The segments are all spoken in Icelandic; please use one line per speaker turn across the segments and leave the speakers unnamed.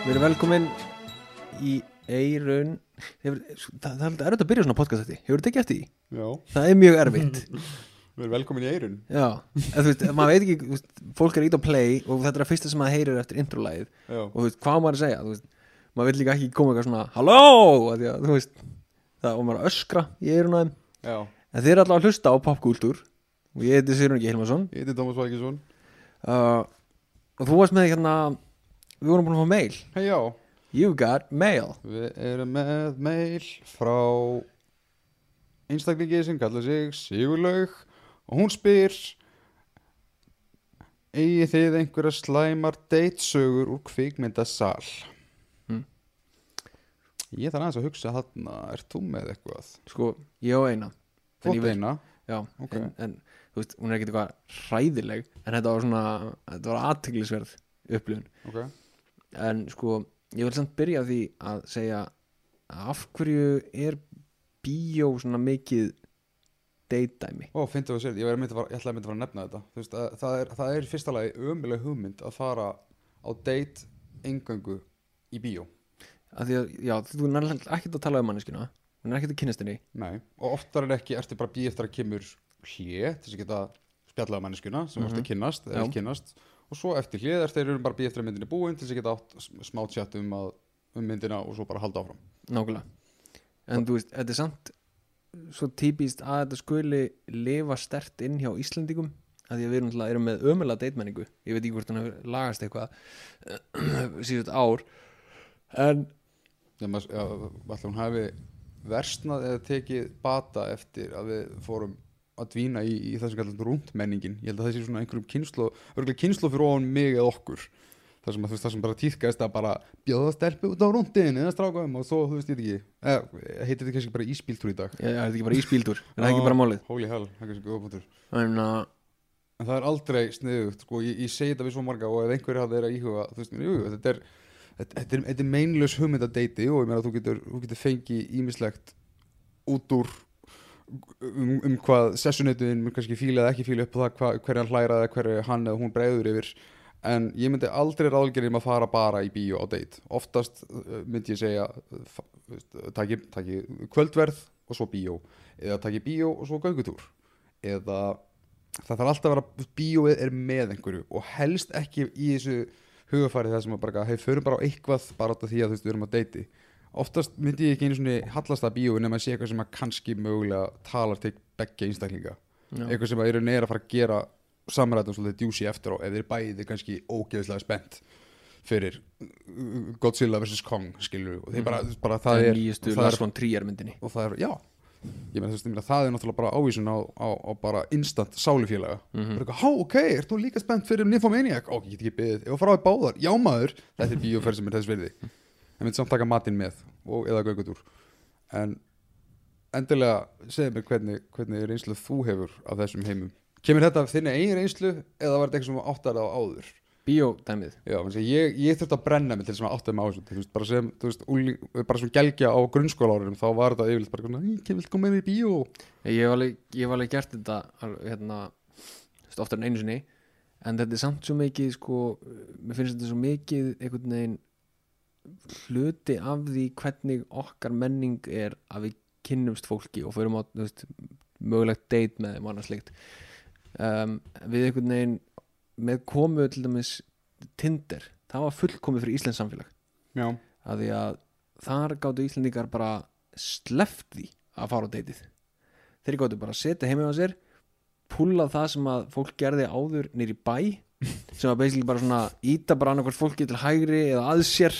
Við erum velkomin í Eirun Hefur, það, það er alltaf erfitt að byrja svona podcast þetta Hefur þetta ekki eftir því?
Já,
Það er mjög erfitt.
Við erum velkomin í eirun
Já, en þú veist, maður veit ekki veist, Fólk er ít á play og þetta er að fyrsta sem maður heyrir eftir introlægið
Já,
og þú veist, hvað maður að segja? Veist, maður vil líka ekki koma eitthvað svona Halló, því þú veist það, og maður að öskra í eirun á þeim.
Já,
en þeir eru alltaf að hlusta á popkultúr. Og ég heiti Sigrun Ekki Hilmarsson.
Ég heiti Tómas Vækisson
uh, og þú varst með hérna við vorum búin að fá mail
Hei já,
You got mail
við erum með mail frá einstaklingi sem kallar sig Sigurlaug og hún spyr Egið þið einhverja slæmar deitsögur úr kvikmyndasal?
Mm.
Ég þarf aðeins að hugsa þarna, ert þú með eitthvað?
sko, ég á eina
Fótt
vil-
eina?
Já,
Ok.
en, en þú veist, hún er ekkert eitthvað hræðileg en þetta var svona, þetta var aðteglisverð upplifun,
Ok,
en sko ég vil samt byrja því að segja af hverju er bíó svona mikið deitdæmi
Ó, fyndi að sér, ég, að ég ætlaði að myndi að fara að nefna þetta. Þú veist, að, það, er, það er fyrsta lagi ömuleg hugmynd að fara á date engöngu í bíó.
Því að, já, þú er ekkert að tala um manneskina hún er ekkert að kynast henni.
Nei, og oftar en ekki ertu bara að bíða eftir að kemur til þess að geta spjallað á manneskuna sem mm
Mhm.
að ekki kynnast og svo eftir hlið er þeir eru bara bíða eftir að myndin er búin til þess að geta átt smá tjatt um, að, um myndina og svo bara halda áfram.
Nákvæmlega. En þú veist, þetta er samt svo típist að þetta skuli lifa stert inn hjá Íslandingum að því að við erum, erum með ömulega deitmenningu. Ég veit ekki hvort hann hefur lagast eitthvað síðust ár. En
Þegar maður, já, ætla hún hafi versnað eða tekið bata eftir að við fórum að dvína í, í þessum kallar rúndmenningin ég held að það sé svona einhverjum kynslo örgulega kynslo fyrir ofan mig eða okkur. Það sem, að, veist, það sem bara týðkast að bara bjóða stelpu út á rúndin eða strákaum og svo, þú veist, ég veit ekki eh, heitir þetta kannski bara íspíltúr í dag?
Ég, ég er ekki bara íspíldur en það er ekki bara málið.
holy hell, það er kannski góða punktur.
En uh,
en það er aldrei sniðugt, sko, ég, ég segi þetta við svo marga og ef einhverju hafði að íhuga þú veist, jú, þetta er þetta, þetta er, þetta er meinlaus hugmynd að deiti og ég meina að þú getur, þú getur fengið ímislegt út úr um, um hvað sessunetuðin mun kannski fíla eða ekki fíla upp á það hverja hann hlæra eða hverju hann eða hún breiður yfir. En ég myndi aldrei ráðgerðum að fara bara í bíó á deit oftast uh, myndi ég segja taki, taki kvöldverð og svo bíó. Eða taki bíó og svo göngutúr. Eða það þarf alltaf að vera bíóið er með einhverju. Og helst ekki í þessu hugafæri sem að bara, hei, förum bara á eitthvað bara af því að þú veist, við erum að deiti oftast myndi ég ekki einu svona hallast að bíóið nema að sé eitthvað sem að kannski mögulega talar til beggja einstaklinga.
Já,
eitthvað sem að eru neira að fara að gera samræðum svolítið djúsi eftir á ef þeir bæði kannski ógeðslega spennt fyrir uh, Godzilla vs. Kong skilur og þeir bara, bara það er það er-
Lars von Trier myndinni.
og það er, já. Ég meina, þú veist, meina, það er náttúrulega bara ávísun á, á, á bara instant sálufélaga.
Mhm.
bara eitthvað, há, ok, ert þú líka spennt fyrir Nymphomaniac? ok, ég get ekki beðið, ef þú fara á því báðar já maður, þetta er bíóferð sem er þess verði en myndi samt taka matinn með og, eða göngutúr. En endilega, segðu mér hvernig, hvernig reynslu þú hefur af þessum heimum. Kemur þetta af þinni eigin reynslu eða var þetta eitthvað sem áttar á áður? Sé, ég, ég þurfti að brenna mig til þess að átta mig á þessu. Bara sem, þú veist, úling, bara sem gelgja á grunnskólaárinum þá var þetta yfirleitt bara svona, ég vil koma með í bíó?
Ég hef alveg, ég alveg gert þetta hérna, oftar en einu sinni. En þetta er samt svo mikið sko, mér finnst þetta svo mikið einhvern veginn hluti af því hvernig okkar menning er að við kynnumst fólki og förum á veist, mögulegt date með þeim og annað slikt um, við einhvern veginn með komu til dæmis Tinder, það var fullkomið fyrir Íslands samfélag.
Já,
að því að þar gáttu Íslandingar bara sleft því að fara á deytið þeir gáttu bara að setja heimið á sér púla það sem að fólk gerði áður nýri bæ sem að basically bara svona íta bara annarkvært fólki til hægri eða að sér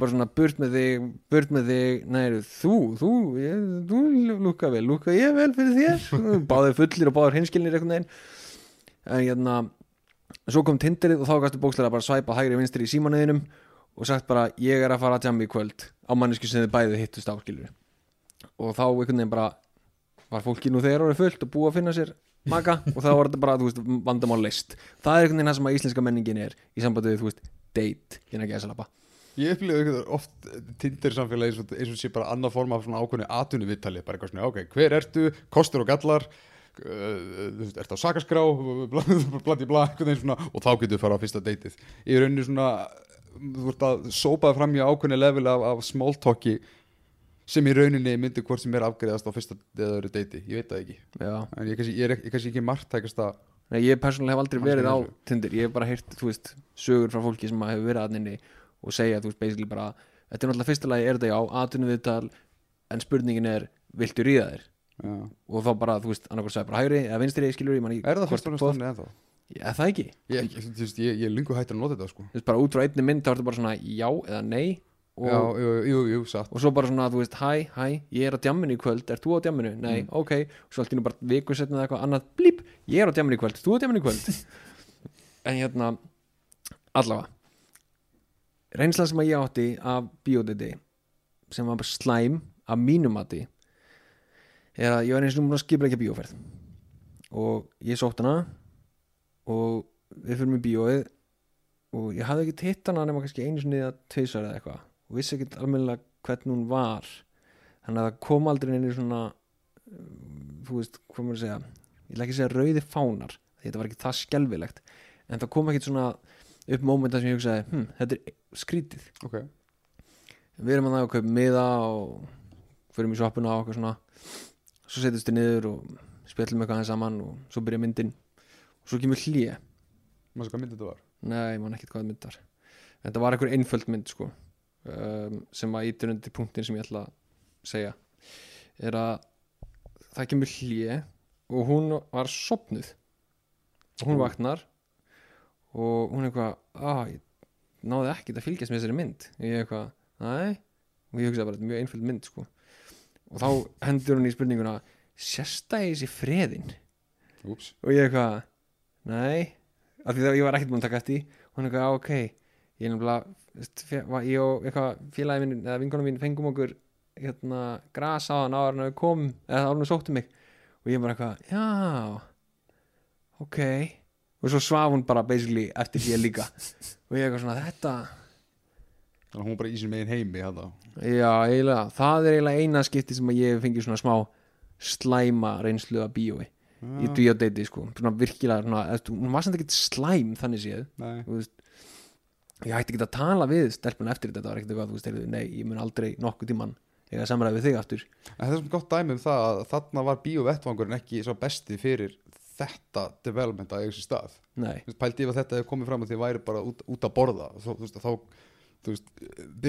bara svona burt með þig, burt með þig. Nei, þú, þú, ég, þú lúka vel, lúka ég vel fyrir þér. Báðir fullir og báðir hinskilnir einhvern veginn. En hérna svo kom Tinderið og þá gæstu bókslega bara svæpa hægri vinstri í símanuðinum og sagt bara ég er að fara að jamma í kvöld á mannesku sem þið bæðið hittust á skilur og þá einhvern veginn bara var fólki nú þegar orðið fullt og búið að finna sér maka og þá var þetta bara, þú veist, vandamál list það er einhvern veginn það sem að íslenska menningin er í sambandi við, þú veist, date gæðsalapa
ég upplýði eitthvað oft Tinder samfélagi eins og, eins sé bara annað form af svona ákveðni atvinni viðtali bara eitthvað svona, ok, hver ertu, kostur og gallar? Uh, þú veist, ertu á sakaskrá blandi blá, einhvern veginn svona og þá getur við fara á fyrsta deytið í rauninu svona þú ert að sópaða fram í ákveðni level af, af small talki sem í rauninni myndi hvort sem er afgriðast á fyrsta eða öðru deiti, ég veit það ekki.
Já.
En ég er kannski, ég er, ég kannski ekki margtækast að
Nei, ég persónulega hef aldrei verið á. Tinder. Ég hef bara heyrt, þú veist, sögur frá fólki sem hefur verið að inni og segja, þú veist, basically bara Þetta er náttúrulega fyrsta lagi, er þetta já, atvinnum viðtal en spurningin er, viltu ríða þér?
já.
og þá bara, þú veist, annarkvæmst sagði bara hægri eða vinstri, skilur ég manni
er það fyrst og þannig ennþá?
Já, það ekki,
Ég, ég, veist, ég, ég er lungu hættur að nota þetta sko
þú veist, bara út frá einni mynd þá ertu bara svona já eða nei og,
já, jú, jú, jú, satt
og svo bara svona, þú veist, hæ, hæ ég er á djamminu í kvöld, er þú á djamminu? Nei,
Mm.
ok, og svo allt í nú bara viku setna eða eitthvað annað, blíp, ég er á djamminu í kvöld þú á djamminu í kvöld en hérna, allavega reynslan sem að ég átti af bioditi sem var slæm af mínum mati er að ég var eins og múin að skipla ekki bíóferð. Og ég sótt hana og við fyrir með bíóið og ég hafði ekki hitt hana nema kannski einu sinni eða tveisar eða eitthvað. Og vissi ekki almennilega hvernig hún var. Þannig að það kom aldrei neina svona um, þú veist, hvað maður að segja ég ætla ekki að segja rauði fánar þetta var ekki það skelfilegt en það kom ekkit svona upp mómenta sem ég hugsaði hm, þetta er skrítið
ok,
við erum að það að kaupa miða og förum í sjoppuna og okkur svona. Svo setjumst við niður og spjallum eitthvað aðeins saman og svo byrja myndin. Og svo kemur hlýja
maður hvað myndið þetta var?
Nei, man ekkert hvað mynd var. En þetta var einhver einföld mynd sko um, sem að ítur undir punktin sem ég ætla að segja. Er að það kemur hlýja og hún var sopnuð og hún vaknar og hún er eitthvað að ég náði ekkert að fylgjast með þessari mynd. Ég er eitthvað, næ og ég hugsaði bara, þetta er mjög einföld mynd sko. Og þá hendur hún í spurninguna sérstæðis í freðin?
Úps,
og ég eitthvað nei, af því það ég var ekkert búin að taka eftir og hún eitthvað, "á, ok. Ég er var- ég og eitthvað félagi minn, eða vinkonum mín fengum okkur hérna, gras á hann áður en við komum, eða áður en við sóttum mig. Og ég bara eitthvað, já ok og svo svaf hún bara basically eftir því líka. Og ég eitthvað svona, þetta
þannig að hún bara í sín megin heimi þetta
já, eiginlega, það er eiginlega eina skipti sem að ég fengi svona smá slæma reynslu af bíói. Í
Já,
bíódeiti sko, svona virkilega svona, eftir, hún var samt ekkert slæm þannig séð. Veist, ég hætti ekki að tala við stelpun eftir þetta, það var ekkert eitthvað þú veist, nei, ég mun aldrei nokkuð tíman eiga samræði við þig aftur.
En það er svona gott dæmi um það að þarna var bíóvettvangurinn ekki svo besti fyrir þetta development að eiga sér stað. Pældi ef að þetta hefur komið fram að þið væri bara út, út að borða. Þá, þú veist, þá þú veist,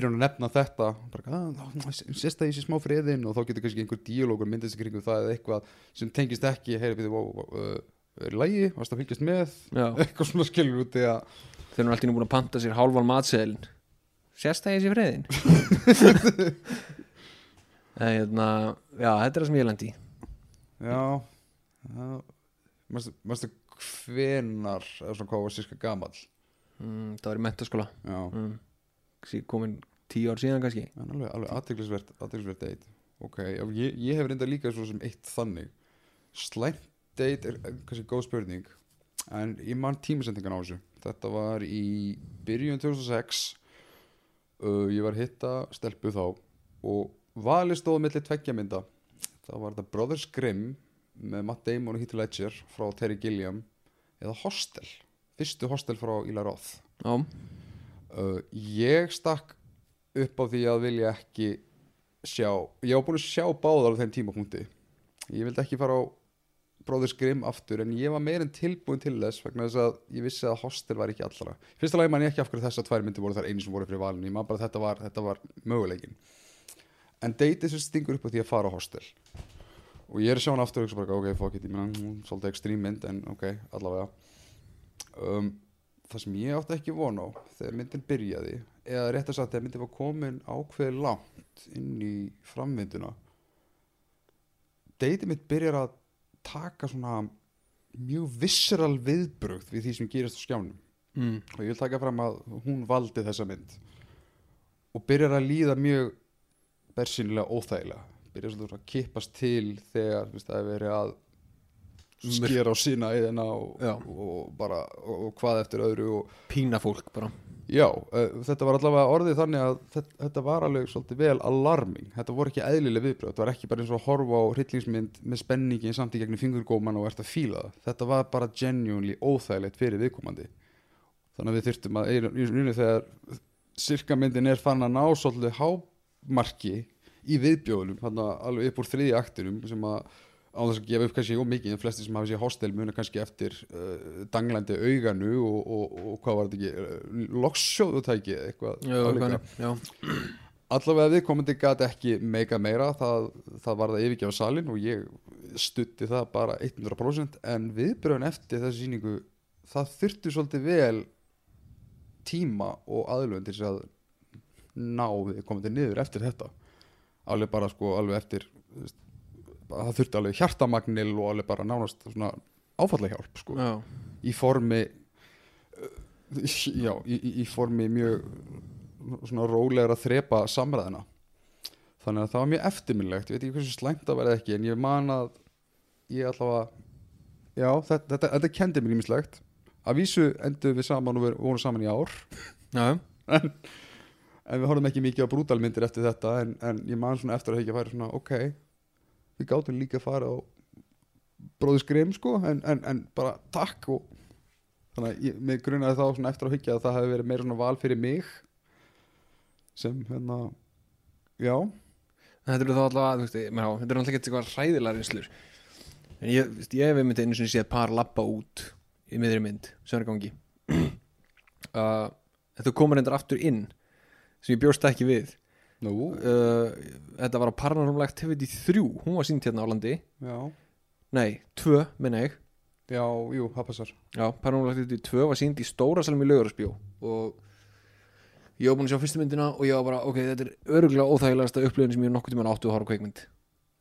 hún að nefna þetta bara, að, sést það í sér smá friðin og þá getur kannski einhver díalógur myndist kringum það eða eitthvað sem tengist ekki heyri við uh, er í lægi, varst að fylgjast með?
Já,
eitthvað svona skilur út að
þeir eru alltaf búin að panta sér hálfan matseðlin sérst það í þessi friðin en hérna já, þetta er það sem ég lendi í.
já, já mannstu hvenar eða svona hvað var sérska gamall?
Mm, það var í mentaskóla mm, komin tíu ár síðan kannski.
En alveg, alveg aðteglisvert aðteglisvert date. Ok, ég, ég hef reynda líka svo sem eitt þannig. Slæmt date er er kannski góð spurning en ég man tímasendingan á þessu. Þetta var í byrjun 2006 uh, ég var hitta stelpu þá og valið stóð milli tveggja mynda. Það var þetta Brothers Grimm með Matt Damon og Heath Ledger frá Terry Gilliam eða Hostel fyrstu Hostel frá Roth.
Já,
uh, ég stakk upp á því að vilja ekki sjá, ég var búin að sjá báðar á þeim tímapunkti. Ég vildi ekki fara á Bróður Grimm aftur en ég var meirinn tilbúin til þess vegna þess að ég vissi að hostel var ekki allra. Fyrsta lagi man ég ekki af hverju þessar tvær myndir voru þar einu sem voru fyrir valinu, ég man bara að þetta var, þetta var möguleikin en deytið sem stingur upp á því að fara á hostel og ég er að sjá hann aftur og bara ok, fuck it, ég meina, svolítið ekstrím mynd en ok, allavega. Um, það sem ég átti ekki von á þegar myndin byrjaði eða rétt að sagt þegar myndin var komin ákveði langt inn í framvinduna deytið mitt byrjar að taka svona mjög visceral viðbrögð við því sem gerist á skjánum.
Mm,
og ég vil taka fram að hún valdi þessa mynd og byrjar að líða mjög bersinlega óþægilega byrjar svolítið að kippast til þegar það er verið að skera á sína eðina og, og bara og, hvað eftir öðru og
pína fólk bara.
Já, uh, þetta var allavega orðið þannig að þetta, þetta var alveg svolítið vel alarming, þetta voru ekki eðlileg viðbröð þetta var ekki bara eins og að horfa á hryllingsmynd með spenningi samt í gegnum fingurgóman og ert að fíla það, þetta var bara genuinely óþægilegt fyrir viðkomandi. Þannig að við þurftum að í rauninu þegar sirka myndin er fann að ná svolítið hámarki í viðbjóðunum þarna alveg upp úr þriði aktinum sem að á þess að gefa upp kannski ómikið en flesti sem hafa sér hostel muna kannski eftir uh, danglandi auganu og, og, og hvað var þetta ekki uh, lokssjóðutæki eitthvað
já,
allavega viðkomandi gat ekki meika meira það, það var það yfirgefa salin og ég stutti það bara 100% en viðbröðun eftir þessu sýningu það þurfti svolítið vel tíma og aðlöfun til þess að ná viðkomandi niður eftir þetta alveg bara sko alveg eftir veist, það þurfti alveg hjartamagnil og alveg bara nánast svona áfallahjálp sko
já,
í formi já, í, í- formi mjög svona rólegra þrepa samræðina þannig að það var mjög eftirminnlegt. Ég veit ekki hversu slæmt það verði ekki en ég man að ég allavega já, þetta, þetta, þetta kendi mér ímislegt að vísu endur við saman og við vorum saman í ár.
Já,
en, en við horfum ekki mikið á brútalmyndir eftir þetta en, en ég man svona eftir að ekki að færa svona ok, við gátum líka að fara á bróðis grim sko en, en, en bara takk og þannig að ég, mig grunaði þá svona eftir að hyggja að það hefði verið meira svona val fyrir mig sem hérna já,
þetta eru þá ég- já, þetta eru alltaf ekki eitthvað hræðilega reynslur. En ég, ég hef einmitt einu sinni séð par lappa út í miðri mynd sem er í gangi. Uh, þetta komur reyndar aftur inn sem ég bjóst ekki við.
Nú.
Uh, þetta var á Paranormal Activity 3 hún var sínt hérna á landi.
Já,
nei, 2 minna ég.
Já, jú, það passar.
Já, Paranormal Activity 2 var sínt í stóra salum í Laugarasbjó og ég var búin að sjá fyrstu myndina og ég var bara, ok, þetta er öruglega óþægilegasta upplifin sem ég nokkuð tímann áttu að horfa kveikmynd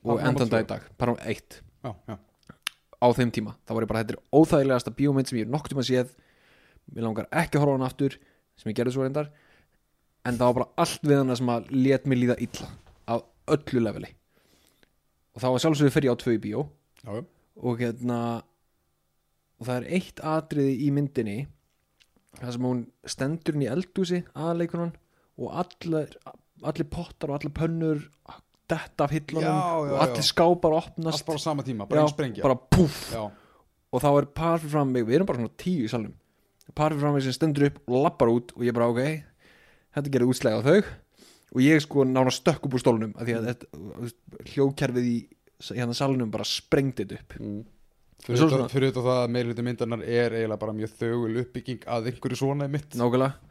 og endan dag
2.
í dag, Paranormal 1
já, já,
á þeim tíma, það var ég bara, þetta er óþægilegasta bíómynd sem ég er nokkuð tíma séð. Mér langar ekki að horfa hann aftur sem ég gerði svo reyndar en það var bara allt við hana sem að let mér líða illa á öllu leveli. Og það var sjálfsögur fyrir á tvö í bíó.
Já,
og hérna og það er eitt atriði í myndinni það sem hún stendur inn í eldúsi aðaleikunan og allir, allir pottar og allir pönnur detta af hillunum og allir skápar
allt
opnast
bara á sama tíma, bara einn sprengja
bara púff.
Já,
og þá er par fyrir fram mig, við erum bara svona tíu í salnum. Par fyrir fram mig sem stendur upp og lappar út og ég bara ok, þetta gerði útslega á þau. Og ég sko nána stökk upp úr stólnum af því að þetta, þú veist, hljóðkerfið í hérna salnum bara sprengdi þetta upp.
Mm. Fyrir, þetta, fyrir þetta það að meirhluti myndarnar er eiginlega bara mjög þögul uppbygging að einhverju svona er mitt
nákvæmlega.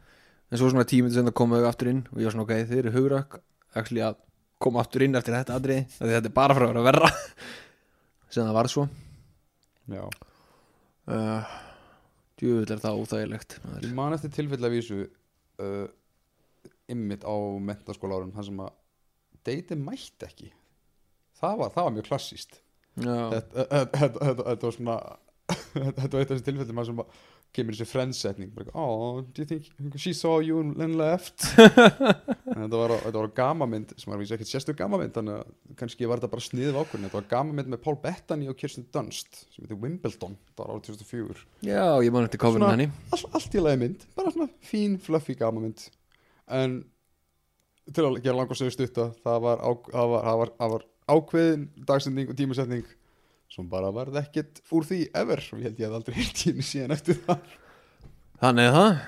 En svo svona tímið sem það komu aftur inn og ég var svona ok, þið eru hugrak actually að koma aftur inn eftir þetta af því þetta er bara frá að vera verra. Sem það varð svo.
Já.
uh, djúvill er það óþægilegt maður.
Eftir tilfell af vísu uh, ymmit á mentaskóla árun þar sem að deiti mætti ekki. Það var, það var mjög klassíst þetta, þetta, þetta, þetta, þetta var svona þetta var eitt af þessi tilfellum sem að kemur þessi friendsetning bara, oh, do you think she saw you and left? Þetta var, þetta var á gamamynd sem var vísa ekkert sérstök gamamynd þannig að kannski var þetta bara sniðið ákvörðin þetta var gamamynd með Paul Bettany og Kirsten Dunst sem heitir Wimbledon, það var árið 2004
já, ég man eftir kofurinn henni.
all, allt í lagi mynd, bara svona fín, fluffy gamamynd en til að gera langar sögur stutta það var, á, það var, það var, það var ákveðin dagsending og tímasetning sem bara varð ekkert úr því ever og ég held ég hef aldrei í henni síðan eftir það.
Þannig það.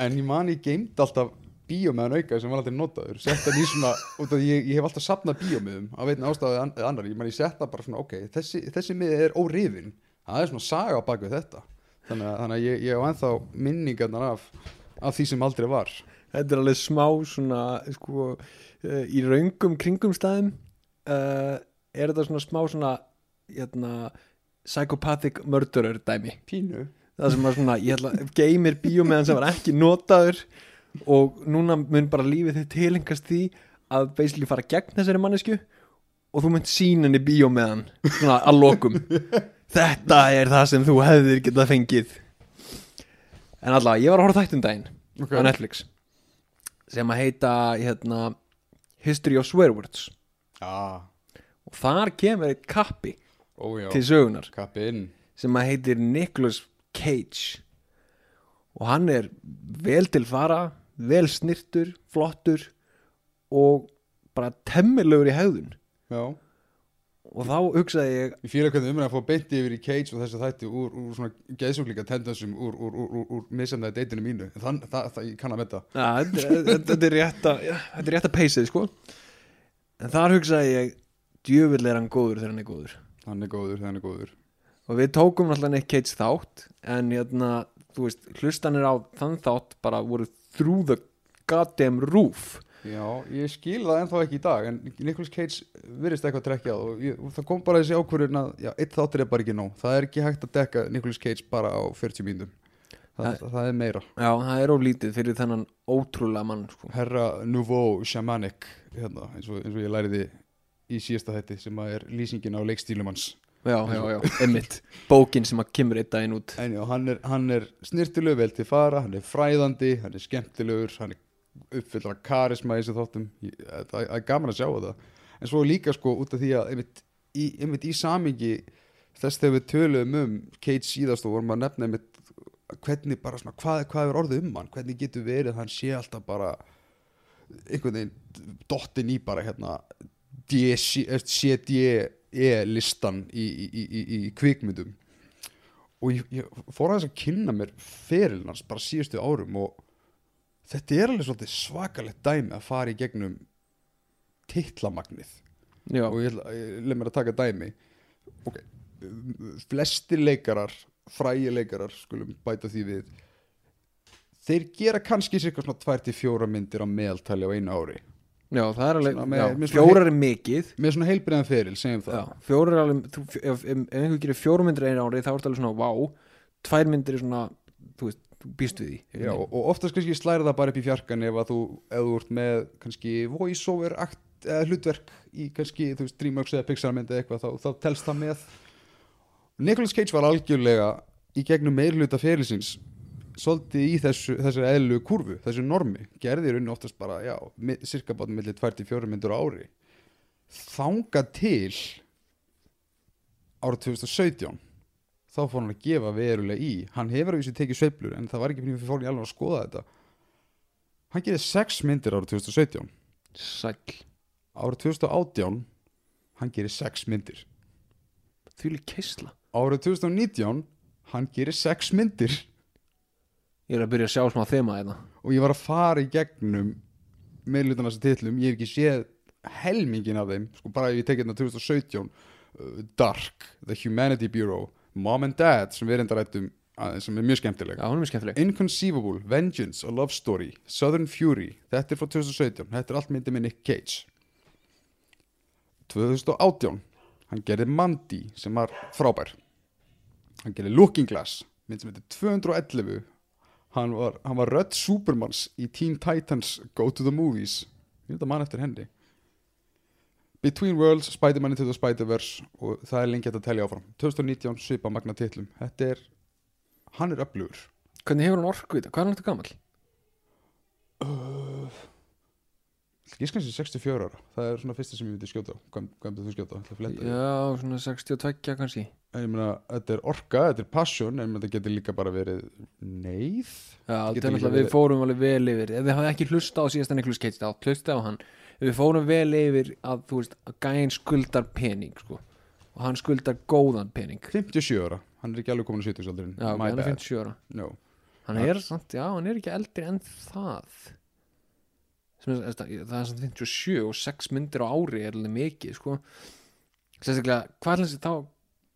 En ég man ég geimt alltaf bíómiðan auka sem var aldrei notaður. Sett hann í svona, út af því ég, ég hef alltaf sapnað bíómiðum á veitin ástæðu an, annar ég ég sett það bara svona, ok, þessi, þessi miði er órifin, það er svona saga á baku þetta. Þannig að, þannig að ég, ég á ennþá minningarnar af, af því sem aldrei var
þetta er alveg smá svona sko, uh, í raungum kringum staðum uh, er þetta svona smá svona hérna, psychopathic murderer dæmi.
Pínu.
Það sem var svona, ég ætla geymir bíómiðan sem var ekki notaður og núna mun bara lífið þið tilengast því að basically fara gegn þessari mannesku og þú mun sína henni bíómiðan svona að lokum. Þetta er það sem þú hefðir getað fengið. En allavega, ég var að horfa þættum daginn
Ok.
á Netflix sem að heita hérna, History of Swear Words.
Já,
og þar kemur eitt kappi
ójá,
til sögunar
kappi inn.
Sem að heitir Nicolas Cage. Og hann er vel til fara vel snirtur, flottur og bara temmilegur í hegðun.
Já,
og þá hugsaði ég
Ég fýla hvernig umræðan fór beinti yfir í Cage og þessu þætti úr, úr svona geðsúklíka tendensum úr, úr, úr, úr, úr misamlega deitinu mínu. Þann, það, það, ég kann að metta
þetta, er rétt að þetta er rétt að peysið sko. En þar hugsaði ég djöfull er hann góður þegar hann er góður.
Hann er góður, hann er góður.
Og við tókum alltaf Nick Cage þátt en hérna, þú veist, hlustanir á þann þátt bara voru through the goddamn roof
Já, ég skil það ennþá ekki í dag en Nicolas Cage virðist eitthvað trekkjað og, ég, það kom bara þessi ákvörðun að já, eitt þáttur er bara ekki nóg. Það er ekki hægt að dekka Nicolas Cage bara á 40 mínútum. Það,
Nei.
það, er meira.
Já, það er oflítið fyrir þennan ótrúlega mann sko.
Herra Nouveau Shamanic hérna, eins, og, eins og ég læriði í síðasta hætti sem að er lýsingin á leikstílum hans.
Já, já, já, einmitt. Bókin sem að kemur einn daginn út.
En já, hann er, hann er snirtilegu vel til fara hann er fræðandi, hann er skemmtilegur hann er uppfyllra karisma í þessu þáttum. Ég- það það er gaman að sjá þetta. En svo líka sko út af því að einmitt í, einmitt í samingi þess þegar við töluðum um Cage síðast og vorum að nefna einmitt hvernig bara svona, hvað, hvað er orðið um hann? Hvernig getur verið að hann sé alltaf bara einhvern veginn dottin í bara hérna CDE listan í, í, í, kvikmyndum. Og ég, ég fór aðeins að kynna mér ferilnars bara síðustu árum og þetta er alveg svolítið svakalegt dæmi að fara í gegnum titlamagnið.
Já,
og ég, ég leið mér að taka dæmi. Ok, flesti leikarar frægi leikarar skulum bæta því við þeir gera kannski cirka svona 2-4 myndir á meðaltali á einu ári.
Já, það er alveg
með-
já,
með
fjórar er mikið.
með svona heilbriðan feril, segjum það.
Já, fjórar er alveg þú, ef, ef, ef einhver gerir fjórum myndir einu ári þá er það alveg svona vá. Tvær myndir er svona, þú veist, þú býst við því
Já, og, oftast kannski slæri það bara upp í fjarkan ef þú, ef þú ert með kannski voice-over hlutverk í kannski, þú veist, Dreamworks eða Pixar myndi eða eitthvað, þá, þá telst það með. Nicolas Cage var algjörlega í gegnum meirluta ferilsins svolítið í þessu, þessu eðlu kurvu, þessu normi, gerði í rauninni oftast bara, já, cirka bátum millir 24 myndur ári. Þanga til árið 2017 þá fór hann að gefa verulega í. Hann hefur að vísu tekið sveiflur en það var ekki fyrir fólk í alveg að skoða þetta. Hann gerði 6 myndir árið 2017
sæll,
árið 2018 hann gerir 6 myndir.
Því lík keisla.
Árið 2019 hann gerir 6 myndir.
Ég er að byrja að sjá smá þema hérna.
Og ég var að fara í gegnum meðlutan þessi titlum, ég hef ekki séð helmingin af þeim, sko bara ef ég tekið þetta 2017 uh, Dark, The Humanity Bureau Mom and Dad, sem við reynda rættum sem er mjög skemmtileg.
Já, hún er mjög skemmtileg.
Inconceivable, Vengeance, A Love Story Southern Fury, þetta er frá 2017 þetta er allt myndið með Nick Cage. 2018 hann gerði Mandy sem var frábær. Hann gerði Looking Glass mynd sem heitir 211 hann var, var rödd Supermans í Teen Titans Go to the Movies. Ég veit að mann eftir henni Between Worlds, Spider-Man into the Spider-Verse og það er lengi hægt að telja áfram. 2019 svipa magna titlum þetta er, hann er öflugur.
Hvernig hefur hann orku í þetta, hvað er hann þetta gammal?
Ég kannski 64 ára, það er svona fyrsta sem ég myndi skjóta Hvað hvað myndir þú skjóta? Það er
já, svona 62 kannski.
En ég meina, þetta er orka, þetta er passion En þetta getur líka bara verið neyð.
Já, þetta er
verið-
við fórum alveg vel yfir. Ef þið hafði ekki hlusta á Niklus Cage þá hlusta á hann Við fórum vel yfir að, þú veist, að gæinn skuldar pening, sko Og hann skuldar góðan pening.
57 ára, hann er ekki alveg komin á 70 aldrin
Já, ok, hann er 57 ára.
No.
Hann er samt, já, hann er ekki eldri en það. Sem er, það er samt 57 og 6 myndir á ári er alveg mikið, sko. Sérstaklega, hvað er þessi þá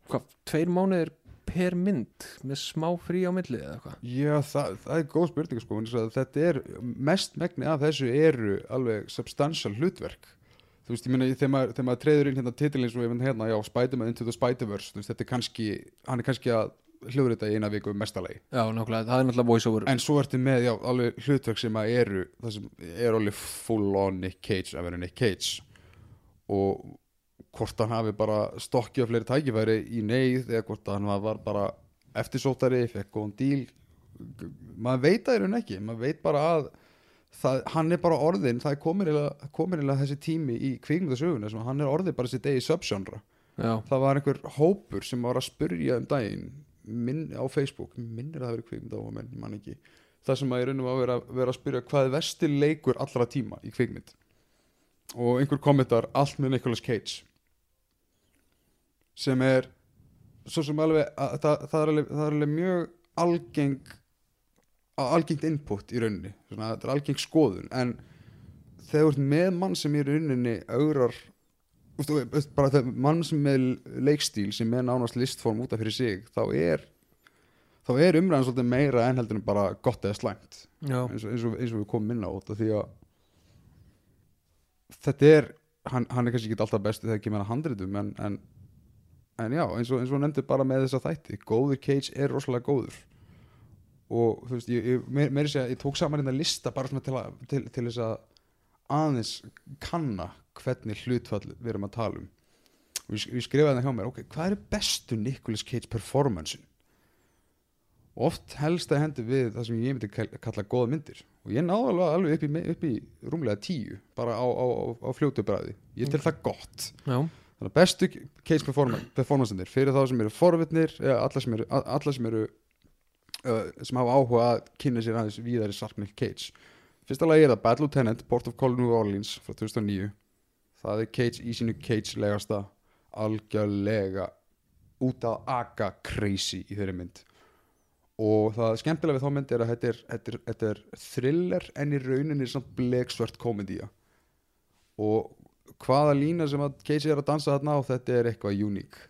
Hvað, tveir mánuðir per mynd með smá frí á milli eða eitthvað?
Já, það, það er góð spurning sko Þetta er, mest megni af þessu eru alveg substantial hlutverk. Þú veist, ég meina, þegar maður, þegar maður treður inn hérna titilin svo ég finn hérna, já, Spider-Man into the Spider-Verse þú veist, þetta er kannski, hann er kannski að hljóður þetta í eina viku mestalagi
Já, nákvæmlega, það er náttúrulega voice over.
En svo ertu með, já, alveg hlutverk sem að eru, það sem er alveg full on Nick Cage að vera Nick Cage? Og hvort hann hafi bara stokkið á fleiri tækifæri í neyð eða hvort hann var bara eftirsóttari, fekk góðan díl. Maður veit í raun ekki. Maður veit bara að það, hann er bara orðin, það er komin eiginlega- komin eiginlega þessi tími í kvikmyndasöguna sem hann er orðin bara þessi degi subgenre. Það var einhver hópur sem var að spurja um daginn minn, á Facebook, minnir að það verið kvikmynda á menn, ég man ekki það sem að ég raunum að vera, vera að spyrja hvað er vesti leikur allra tíma í kvikmynd. Og einhver kommentar allt með Nicolas Cage sem er svo sem alveg að, það, það, er alveg, það er alveg mjög algeng algengt input í rauninni. Svona, þetta er algeng skoðun. En þegar þú ert með mann sem í rauninni augrar bara þegar mann sem með leikstíl sem er nánast listform út af fyrir sig þá er þá er umræðan svolítið meira en heldur en bara gott eða slæmt. Eins og, eins og, eins og við komum inn á þetta því að þetta er hann, hann er kannski ekki alltaf bestu þegar kemur að handritum en, en, en já, eins og, eins og nefndi bara með þessa þætti góður Cage er rosalega góður. Og þú veist, ég, ég, meir, meiri segja, ég tók saman hérna lista bara svona til, að, til, til þess að aðeins kanna hvernig hlutfall við erum að tala um. Og ég, ég skrifaði það hjá mér, ok, hvað er bestu Nicolas Cage performancein? Og oft helst að hendi við það sem ég myndi kall- kalla góða myndir. Og ég náði alveg, alveg upp, í, upp í rúmlega tíu bara á, á, á, á fljótu bræði ég tel það gott.
Já,
þannig að bestu case performance, fyrir þá sem eru forvitnir eða alla sem eru, alla sem, eru uh, sem hafa áhuga að kynna sér aðeins víðari Sarknick Cage fyrsta lagi er það Bad Lieutenant, Port of Call New Orleans frá 2009 það er Cage í sínu Cage legasta algjörlega út að aga crazy í þeirri mynd. Og það skemmtilega við þá mynd er að þetta er, þetta er, þetta er thriller en í rauninni samt blegsvört komedía og hvaða lína sem að Casey er að dansa þarna á þetta er eitthvað uník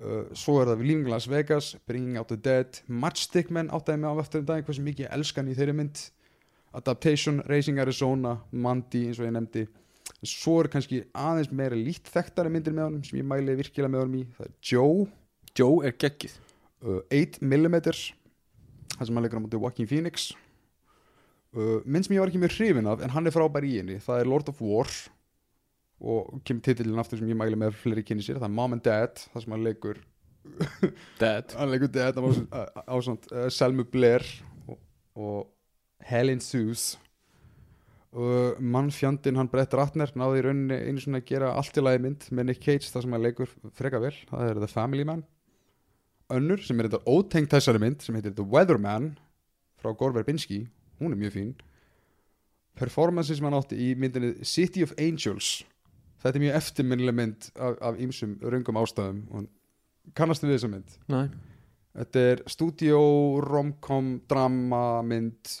uh, svo er það við Leaving Las Vegas Bringing Out the Dead Matchstick Men áttæði mig á eftir um dag hversu mikið ég elskan í þeirri mynd. Adaptation, Racing Arizona Mandy eins og ég nefndi. Svo er kannski aðeins meira lít þekktari myndir með honum sem ég mæli virkilega með honum í. Það er Joe.
Joe er geggið.
Uh, 8mm það sem hann leikur á móti Joaquin Phoenix. Uh, mynd sem ég var ekki mjög hrifin af en hann er frábær í henni, það er Lord of War og kemur titillin aftur sem ég mæli með fleiri kynni sér, það er Mom and Dad það sem hann leikur
Dead
hann leikur Dad ásand uh, Selmu Blair og, og Helen Seuss uh, mannfjandinn hann Brett Ratner náði í rauninni einu svona að gera allt í lagi mynd með Nick Cage það sem hann leikur freka vel það er The Family Man önnur sem er þetta ótengt þessari mynd sem heitir The Weatherman frá Gore Verbinski hún er mjög fín performance sem hann átti í myndinni City of Angels þetta er mjög eftirminnileg mynd af, af ýmsum röngum ástæðum og kannastu við þessa mynd.
Nei.
Þetta er stúdíó, romcom, drama, mynd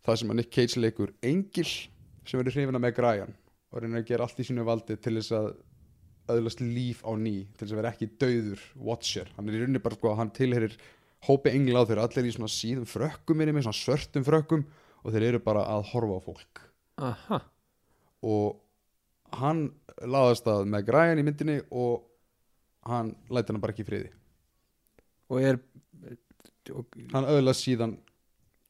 Það sem að Nick Cage leikur Engil sem verður hrifina með græjan og reynir að gera allt í sínu valdi til þess að öðlast líf á ný til þess að vera ekki dauður watcher. Hann er í rauninni bara sko að hann tilherir hópi engla á þeir allir í svona síðum frökkum inni með svona svörtum frökkum og þeir eru bara að horfa á fólk.
Aha,
og hann laðast að með græjan í myndinni og hann læti hann bara ekki friði.
Og er og
hann öðlast síðan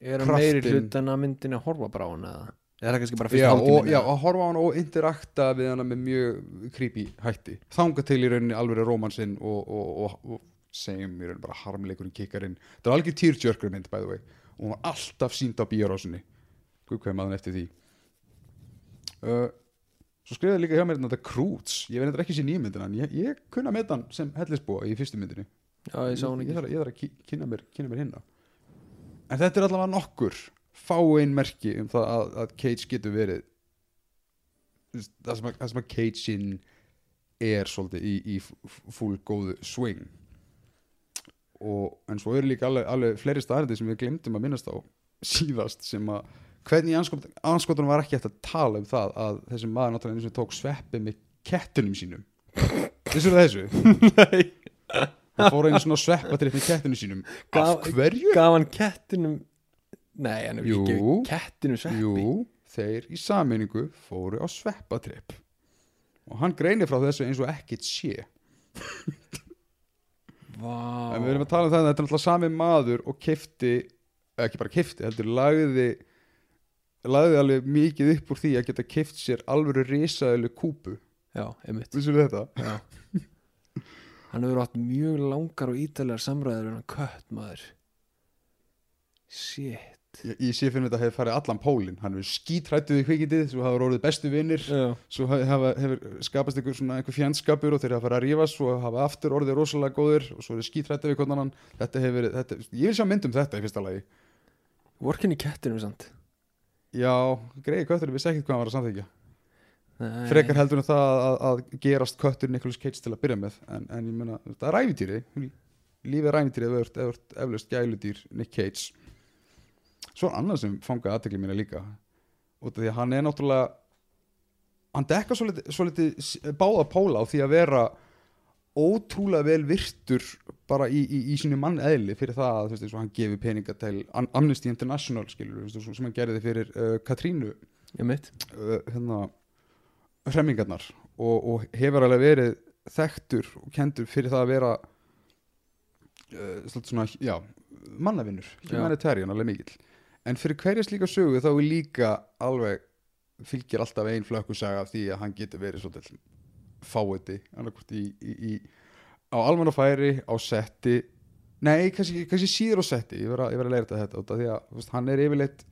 er hann meiri
Kraftinn.
hlut en að myndin að horfa bara á hann eða? Er það kannski bara fyrst hálftíminn
já, að horfa á hann og interakta við hann með mjög creepy hætti. Þanga til í rauninni alveg rómansinn og, og, og, segjum í rauninni bara harmleikurinn kikkarinn það var algjör týrtjörkur mynd by the way. Og hún var alltaf sínd á bíarásinni guð hvað maður eftir því. Uh, svo skrifaði líka hjá mér þetta Krúts, ég veit ekki sér nýmyndina en ég, ég kunna með hann sem hellisbúa í fyrstu myndinu
já, ég
ég ég þarf að kynna mér, mér hinna en þetta er allavega nokkur fáein merki um það að, að Cage getur verið það sem að, sem að Cage-in er svolítið í, í full góðu swing. Og en svo eru líka alveg, alveg fleiri staðarði sem við glemdum að minnast á síðast sem að hvernig í anskotunum var ekki eftir að tala um það að þessi maður náttúrulega eins og tók sveppi með kettunum sínum Vissur það þessu?
Nei.
hann fór einu svona sveppatripp með kettunum sínum af hverju?
gaf hann kettinum nei, hann hefur ekki gefið kettinum sveppi
Jú, þeir í sameiningu fóru á sveppatripp og hann greinir frá þessu eins og ekkit sé
Vá.
en við erum að tala um það að þetta er náttúrulega sami maður og kefti, ekki bara kefti heldur lagði lagði alveg mikið upp úr því að geta keft sér alvöru risaðilu kúpu.
Já, einmitt.
Vissum við þetta?
já. hann hefur átt mjög langar og ítalega samræður en hann kött maður. Shit.
Ég, ég sé fyrir þetta hefur farið allan pólinn. Hann hefur skítrættuð í kvikindið svo hafa orðið bestu vinnir svo hafa, hefur skapast einhver, svona, einhver fjandskapur og þeir hafa farið að rífast svo hafa aftur orðið rosalega góðir og svo er skítrættið við hvernig annan. Þetta hefur þetta, ég vil sjá myndum þetta í fyrsta lagi.
Vorkin í kettinum samt
já, greiði köttur, við segja ekkert hvað hann var að samþykja
Nei.
frekar heldur en það að, að gerast köttur Nicolas Cage til að byrja með en, en ég meina, það er æfintýri lífið er æfintýri eða vört eflaust gæludýr Nick Cage. Svo annað sem fangaði aðtekli mína líka út af því að hann er náttúrulega hann dekka svolítið, svolítið báða póla á því að vera ótrúlega vel virtur bara í, í, í sínu mann eðli fyrir það að þú veist, eins og hann gefi peninga til Am- Amnesty International skilur, þú veist, sem hann gerði fyrir uh, Katrínu uh, hérna hremmingarnar og, og hefur alveg verið þekktur og kendur fyrir það að vera uh, svona, já, mannavinnur humanitarian alveg mikill. En fyrir hverja slíka sögu þá er líka alveg fylgir alltaf ein flökkusaga af því að hann getur verið svolítið fáiði í, í, í á á setti. Nei, kannski, kannski síður á setti ég verð að, að leira þetta af því að veist, hann er yfirleitt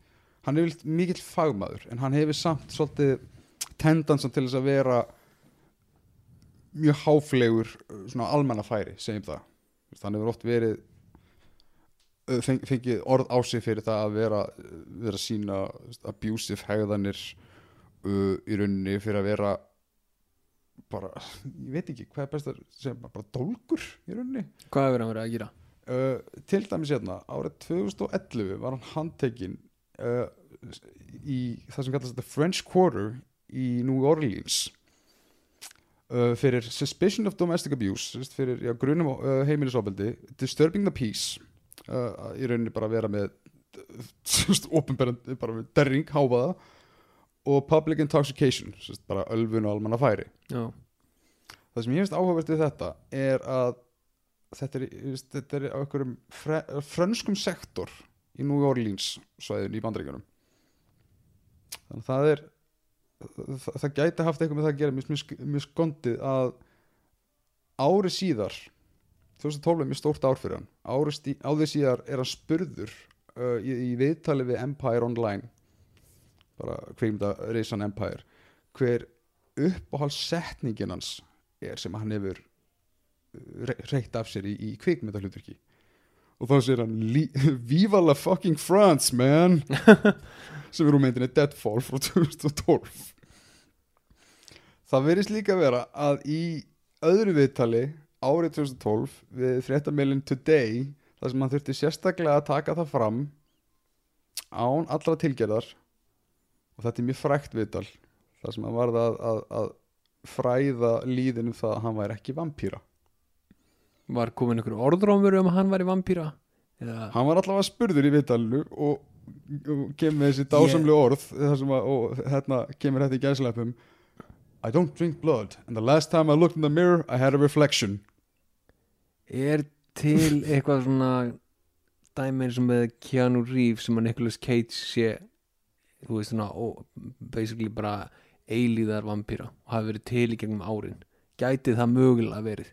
hann er yfirleitt mikill fagmaður en hann hefur samt svolítið tendansan til þess að vera mjög háflegur svona almannafæri, segjum það. Veist, hann hefur oft verið feng, fengið orð á sig fyrir það að vera, vera sína abusive hegðanir uh, í rauninni fyrir að vera bara, ég veit ekki hvað er best að segja, bara, dólgur í rauninni
Hvað hefur hann verið að gera?
uh, til dæmis hérna, árið 2011 var hann handtekinn uh, í það sem kallast þetta French Quarter í New Orleans uh, fyrir suspicion of domestic abuse fyrir já, grunum uh, heimilisofbeldi disturbing the peace uh, í rauninni bara að vera með opinberandi, bara með derring, háfaða og public intoxication bara ölfun og almanna færi
Já,
það sem ég finnst áhugavert við þetta er að þetta er, þetta er á einhverjum fre, frönskum sektor í New Orleans svæðin í bandaríkjunum. Þannig að það er það, það gæti haft eitthvað með það að gera. Mjög, mjög, skondið að ári síðar 2012 er mjög stórt ár fyrir hann ári ári síðar er hann spurður uh, í, í viðtali við Empire Online bara kveimda Reysan Empire. Hver uppáhaldssetningin hans er sem hann hefur uh, re- reykt af sér í, í kvikmyndahlutverki. Og þá sér hann "Li- Viva la fucking France man! Sem er úr myndinni Deadfall frá 2012 það verðist líka vera að í öðru viðtali árið 2012 við fréttamilin Today þar sem hann þurfti sérstaklega að taka það fram án allra tilgerðar og þetta er mjög frækt viðtal þar sem hann varð að, að, að fræða líðin um það að hann væri ekki vampýra
var komin einhver orðrómur um að hann væri vampýra Eða,
hann var allavega spurður í viðtalinu og, og kemur þessi dásamlu orð sem að, og hérna kemur þetta í gæsleipum I don't drink blood. And the last time I looked in the mirror I had a reflection.
Er til eitthvað svona dæmi eins og með Keanu Reeves sem að Nicolas Cage sé þú veist svona basically bara eilíðar vampýra og hafi verið til í gegnum árin. Gæti það mögulega verið.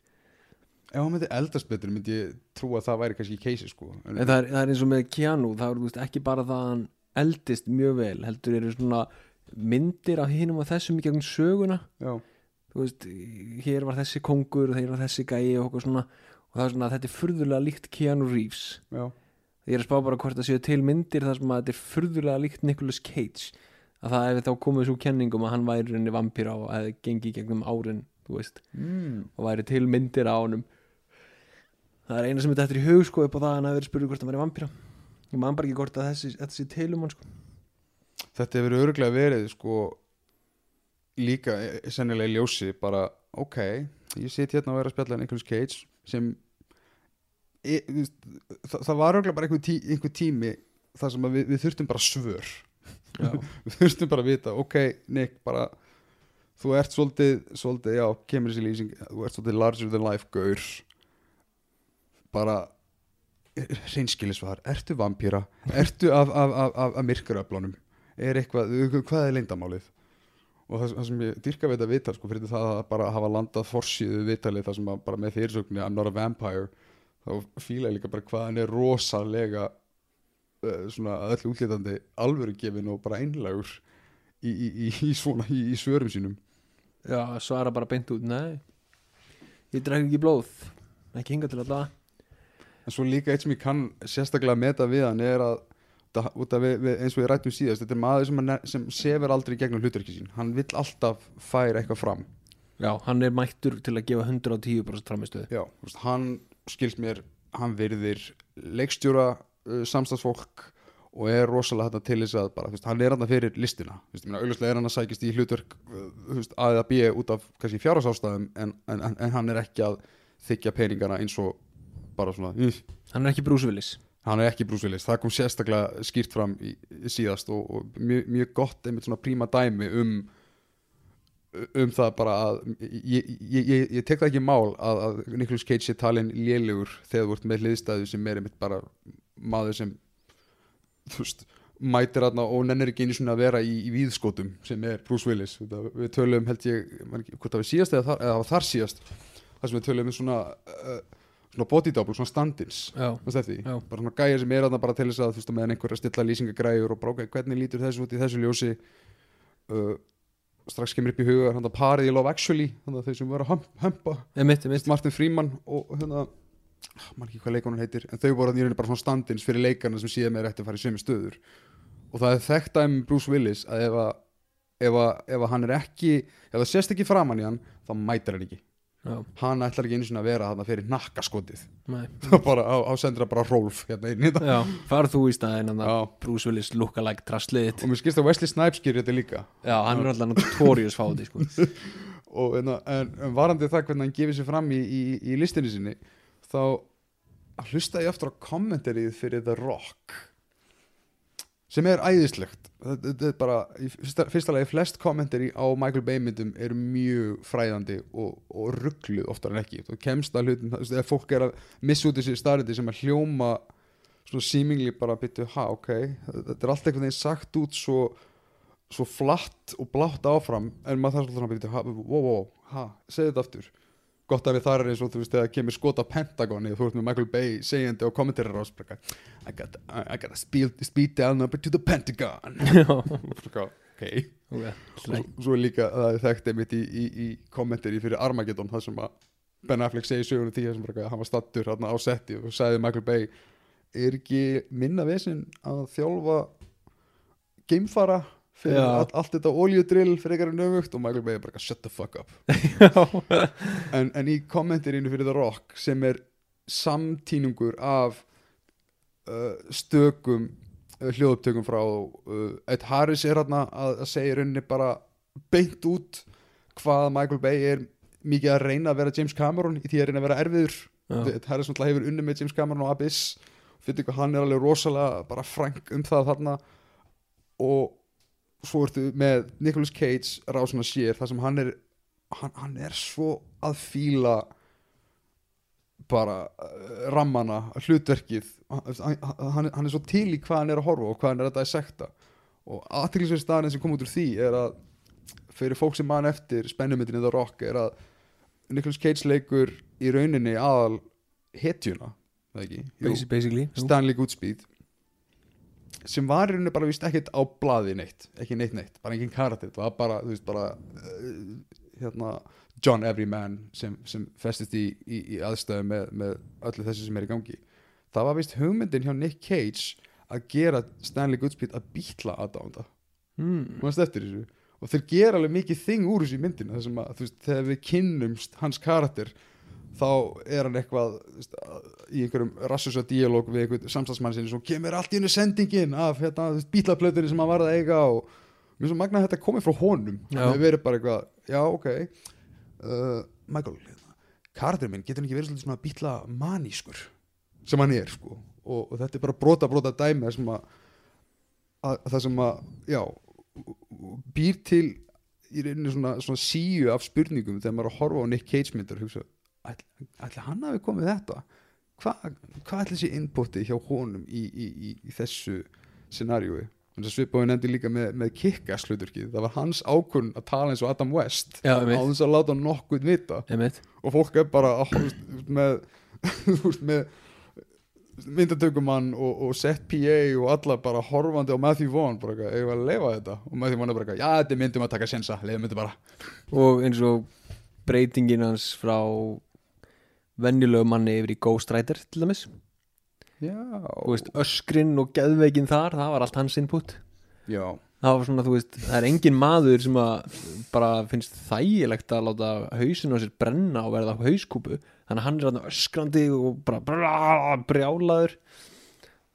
Ef hann myndi eldast betur myndi ég trú að það væri kannski í keisi sko. En,
það er, það er eins og með Keanu það er veist, ekki bara það að hann eldist mjög vel heldur eru svona myndir af hinum og þessum í gegnum söguna.
Já,
þú veist, hér var þessi kongur og þeir var þessi gæi og og það er svona að þetta er furðulega líkt Keanu Reeves.
Já,
ég er að spá bara hvort það séu til myndir þar sem að þetta er furðulega líkt Nicolas Cage. Að það hefði þá komið svo kenningum að hann væri henni vampíra og hefði gengið gegnum árin þú veist,
mm.
og væri til myndir á honum. Það er eina sem þetta eftir í hug sko upp á það að hann hefði verið spurður hvort hann væri vampíra ég man bara ekki hvort að þessi, þetta sé til um hann sko.
Þetta hefur örgulega verið sko líka sennilega í ljósi bara ok, ég sit hérna og er að spjalla Nicolas Cage sem það, það var örgulega bara einhver, tí, einhver tími þar sem að við, við þurftum bara svör. Við þurftum bara að vita ok, Nick, bara þú ert svolítið, svolítið, já, kemur þessi lýsing þú ert svolítið larger than life gaur. Bara reynskilisvar, ertu vampýra ertu af, af, af, af, myrkuröflunum? Er eitthvað, hvað er leyndamálið og það, það sem ég dyrka við þetta vital sko, fyrir það að bara hafa landað forsíðu vitalið það sem að bara með fyrirsögninni I'm not a vampire þá fíla ég líka bara hvað hann er rosalega uh, svona að öllu útlítandi alvöru gefin og bara einlagur í, í, í, í svona í, svörum sínum.
Já, svara bara beint út, nei. Ég drekk ekki blóð Ekki hinga til alltaf
en svo líka eitt sem ég kann sérstaklega meta við hann er að af við, við, eins og við rættum síðast þetta er maður sem, er, sem sefur aldrei gegnum hlutverki sín. Hann vill alltaf færa eitthvað fram.
Já, hann er mættur til að gefa 110% framistöðu
Já, hann skilst mér hann virðir leikstjóra uh, samstagsfólk og er rosalega þetta til þess að bara, veist, hann er hann fyrir listina, augljóslega er hann að sækist í hlutverk, uh, veist, að að býja út af fjárhásástæðum en, en, en, en hann er ekki að þykja peningana eins og bara svona, uh,
Hann er ekki brúsvilis
hann er ekki brúsvilis, það kom sérstaklega skýrt fram í, í síðast og, og mjög, mjög gott einmitt svona príma dæmi um um það bara að ég, ég, ég, ég tek það ekki mál að, að Nicolas Cage sé talin lélugur þegar þú ert með hliðstæðu sem er einmitt bara maður sem þú veist, mætir aðna og nennir ekki einu svona að vera í, í víðskotum sem er Bruce Willis. Við tölum held ég, hvort það var síðast eða eða var þar síðast þar sem við tölum um svona uh, svona body double, svona stand-ins. Bara svona gæja sem er aðna bara til þess að þú veist að meðan einhver er að stilla lýsingagræjur og ok, hvernig lítur þessu út í þessu ljósi. Uh, strax kemur upp í huga hann að parið í Love Actually þannig að þeir sem voru að
emitt
Martin Freeman og hérna maður ekki hvað leikonun heitir en þau voru að nýrunni bara svona standins fyrir leikarna sem síðan með ætti að fara í sömu stöður. Og það er þekkt að Bruce Willis að ef að, ef að, ef að hann er ekki ef það sést ekki framan í hann þá mætir hann ekki
Já,
hann ætlar ekki einu sinni að vera þarna fyrir nakkaskotið bara á, á sendur bara Rolf hérna inn í þetta
Já, farð þú í staðinn að
Já.
Bruce Willis lookalike trastliðið
og mér skilst að Wesley Snipes gerir þetta líka.
Já, hann er alltaf notorious fáti sko.
og en, en, en varandi það hvernig hann gefið sér fram í, í, í listinni sinni þá hlusta ég aftur á kommentarið fyrir The Rock sem er æðislegt. Þetta er bara, fyrsta, fyrsta lagi flest kommentari á Michael Bay myndum eru mjög fræðandi og, og ruggluð oftar en ekki, þú kemst að hlutum ef fólk er að missa út þessi starriti sem að hljóma svona símingli bara byttu, ha ok þetta er allt einhvern veginn sagt út svo svo flatt og blátt áfram en maður þarf svolítið að byrja, ha, wow, wow, ha, segðu þetta aftur gott að við þar er eins og þú veist þegar kemur skot á Pentagoni og þú ert með Michael Bay segjandi og kommentarir á spreka I got, I, I got a speed, speed down number to the Pentagon. Ok.
Ok
og svo, er líka að það er þekkt einmitt í, í, í kommentari fyrir Armageddon það sem að Ben Affleck segir sögunum því að hann var stattur á setti og sagði Michael Bay er ekki minna vesinn að þjálfa geimfara fyrir all, allt þetta oljudrill fyrir eitthvað nöfugt og Michael Bay er bara shut the fuck up. En, en í kommentirinu fyrir The Rock sem er samtínungur af uh, stökum uh, hljóðupptökum frá uh, Ed Harris er hérna að, að segja rauninni bara beint út hvað Michael Bay er mikið að reyna að vera James Cameron í því að reyna að vera erfiður. Ed Harris náttúrulega hefur unni með James Cameron og Abyss. Fyrir hvað hann er alveg rosalega bara frank um það þarna. Og svo ertu með Nicolas Cage rásuna sér þar sem hann er hann, hann er svo að fíla bara uh, rammana, hlutverkið. Hann, hann, hann er svo til í hvað hann er að horfa og hvað hann er að dissecta og aðtilsverð staðan sem kom út úr því er að fyrir fólk sem mann eftir spennumyndinni The Rock er að Nicolas Cage leikur í rauninni aðal hetjuna það jú. Stanley Goodspeed sem var í rauninni bara vist ekkert á blaði neitt ekki neitt neitt, bara engin karakter það var bara, þú veist, bara uh, hérna, John Everyman sem, sem festist í, í, í aðstæðu með, með öllu þessu sem er í gangi. Það var vist hugmyndin hjá Nick Cage að gera Stanley Goodspeed að bítla aðdánda,
mm.
og þeir gera alveg mikið þing úr þessu myndinu þar sem að, þú veist, þegar við kynnumst hans karakter þá er hann eitthvað veist, í einhverjum rassusa díalóg við einhvern samstagsmann sinni svo kemur allt í hennu sendingin af hérna, bítlaplötunni sem hann var að eiga og mér svo magna að þetta komið frá honum. Það verið bara eitthvað, já ok. Uh, Michael hérna, karakter minn getur ekki verið svona bítla manískur sem hann er sko. Og, og þetta er bara brota brota dæmi sem að, að, að það sem að já, býr til í rauninni svona, svona síu af spurningum þegar maður er að horfa á Nick Cage myndir og hugsa, ætli hann hafi komið þetta? Hvað hva ætli þessi inputi hjá honum í, í, í, í þessu scenariói svipaði nefndi líka með, með Kick-Ass hluturkið. Það var hans ákunn að tala eins og Adam West. Á þess að láta nokkuð vita. Og fólk er bara á, þú veist, með, með myndatökumann og, og set PA og alla bara horfandi á Matthew Vaughn bara eitthvað, að leifa þetta? Og Matthew Vaughn er bara eitthvað, já þetta myndum að taka sensa leiðum þetta bara.
Og eins og breytingin hans frá venjulegu manni yfir í Ghost Rider til dæmis.
Já,
Þú veist, öskrin og geðveikin þar það var allt hans input.
Já,
það var svona, þú veist, það er engin maður sem að bara finnst þægilegt að láta hausinu á sér brenna og verða hauskúpu, þannig að hann er þarna öskrandi og bara brjálaður.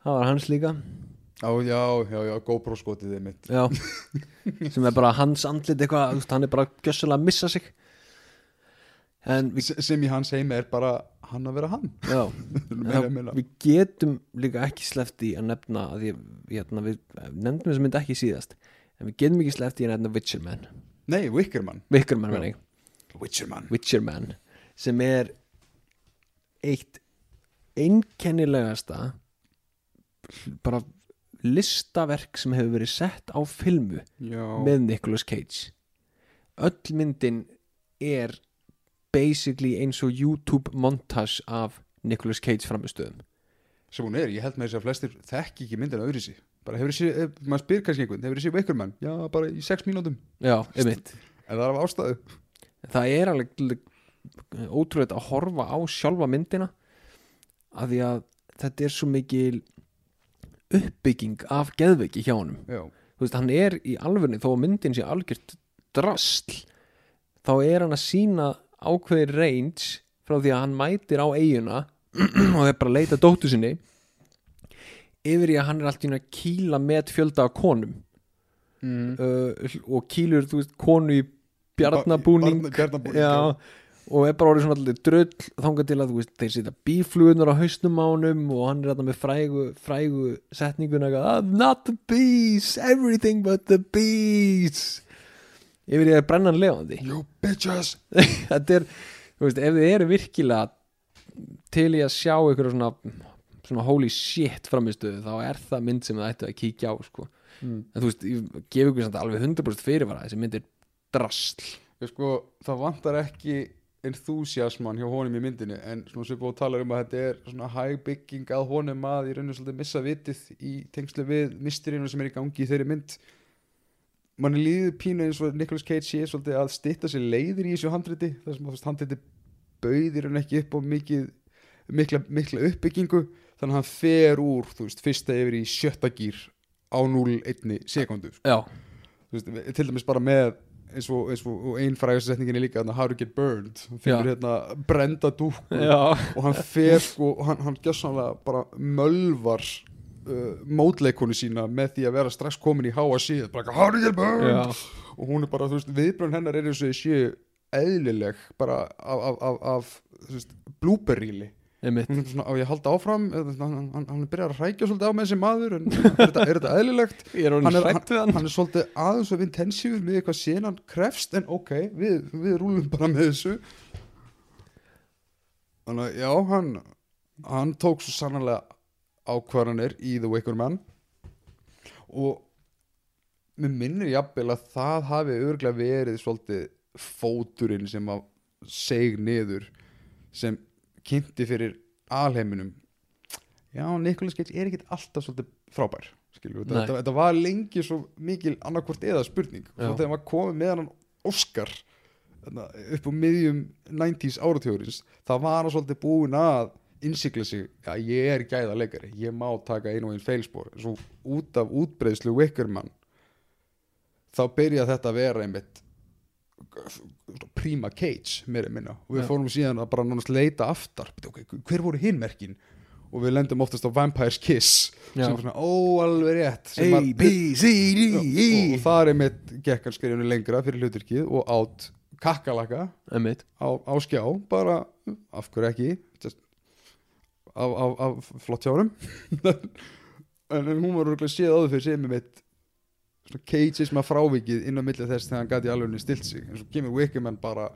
Það var hans líka.
Já, já, já, já GoPro skotið þið mitt.
Já, sem er bara hans andlit eitthvað, hann er bara gjössalega að missa sig við,
sem í hans heimi er bara hann að vera hann.
Já,
meira.
við getum líka ekki sleppt í að nefna að ég, hérna, við nefndum þess að myndi ekki síðast en við getum ekki sleppt í að nefna Witcherman
Nei, Wickerman
Wickerman, menn ég.
Witcherman
Witcherman sem er eitt einkennilegasta bara listaverk sem hefur verið sett á filmu
Já,
með Nicolas Cage. Öll myndin er basically eins og YouTube montage af Nicolas Cage framistöðum
sem hún er, ég held með þess að flestir þekki ekki myndina öðru sig bara hefur þessi, maður spyr kannski einhvern hefur þessi Wickerman, já, bara í sex mínútum.
Já, einmitt.
En það er af ástæðu?
Það er alveg ótrúlega að horfa á sjálfa myndina af því að þetta er svo mikil uppbygging af geðveiki hjá honum.
Já,
þú veist, hann er í alvörni þó að myndin sé algjört drastl þá er hann að sína ákveðir range frá því að hann mætir á eiguna og er bara leita dóttu sinni yfir í að hann er alltaf að kýla með fjölda af konum.
Mm.
uh, og kýlur, veist, konu í bjarnabúning. Já, og er bara orðið svona allir dröll þangað til að veist, þeir setja bíflugunar á hausnum á honum og hann er þarna með frægu, frægu setninguna eitthvað, "I'm not the bees, everything but the bees yfir ég að brenna hann lefandi
You bitches.
Þetta er, þú veist, ef þið eru virkilega til í að sjá ykkur svona, svona holy shit framistöðu, þá er það mynd sem það ættu að kíkja á, sko.
Mm.
en þú veist, ég gef ykkur alveg 100% fyrirvara þessi mynd er drasl.
Ég sko, það vantar ekki enthusiasman hjá honum í myndinni en svona sem búið að tala um að þetta er svona hæg bygging að honum að í rauninu svolítið missa vitið í tengslu við mysterínu sem er í gangi í þeirri mynd manni líður pínu eins og Nicolas Cage sé svolítið að stitta sér leiðir í þessu handriti þar sem handriti bauðir hann ekki upp á mikið, mikla, mikla uppbyggingu þannig að hann fer úr veist, fyrsta yfir í sjötta gýr á 0,1 sekundu sko. veist, til dæmis bara með eins og, og, og ein frægast setningin er líka how to get burned hann
Já.
hérna brenda
já,
og hann fer sko og hann, hann gjössanlega bara mölvar uh, mótleikonu sína með því að vera strax komin í háa síð bara get burned
já.
og hún er bara, þú veist, viðbrönd hennar er eins og þessi eðlileg bara af, af, af, af þú veist, er svona, á ég að halda áfram? Hann, hann, er byrjað að hrækja svolítið á með þessi maður en er þetta, er þetta eðlilegt?
Ég er
hann er,
hann.
hann er svolítið aðeins og intensífur með eitthvað senan krefst en ok, við, við rúlum bara með þessu. Þannig að já, hann hann tók svo sannlega ákvarðanir í The Wicker Man. Og mér minnir jafnvel að það hafi örglega verið svolítið fóturinn sem að seg niður sem kynnti fyrir alheiminum. Já, Nicolas Cage er ekkit alltaf svolítið frábær skilur, þetta, þetta, þetta var lengi svo mikil annarkvort eða spurning.
Já.
og þegar maður komið með hann Oscar upp á miðjum 90s áratjóðurins það var hann svolítið búin að innsikla sig, já ég er gæða leikari ég má taka einu og einn feilspor. Svo út af útbreiðslu Wickerman þá byrja þetta að vera einmitt prima cage meira en minna. Og við
Já.
fórum síðan að bara nánast leita aftar. Okay, hver voru hinn merkin? Og við lendum oftast á Vampire's Kiss
Já.
sem er svona óalveg rétt
A, B, C, D,
og,
E
og það er einmitt gekkan skrifinu lengra fyrir hluturkið og átt kakkalaka á, á skjá bara af hverju ekki? Just, af, af, af flott hjárum en, hún var rúglega séð áður fyrir sem mitt svona cageisma frávikið inn á milli þess þegar hann gæti alveg stilt sig. En svo kemur Wickerman bara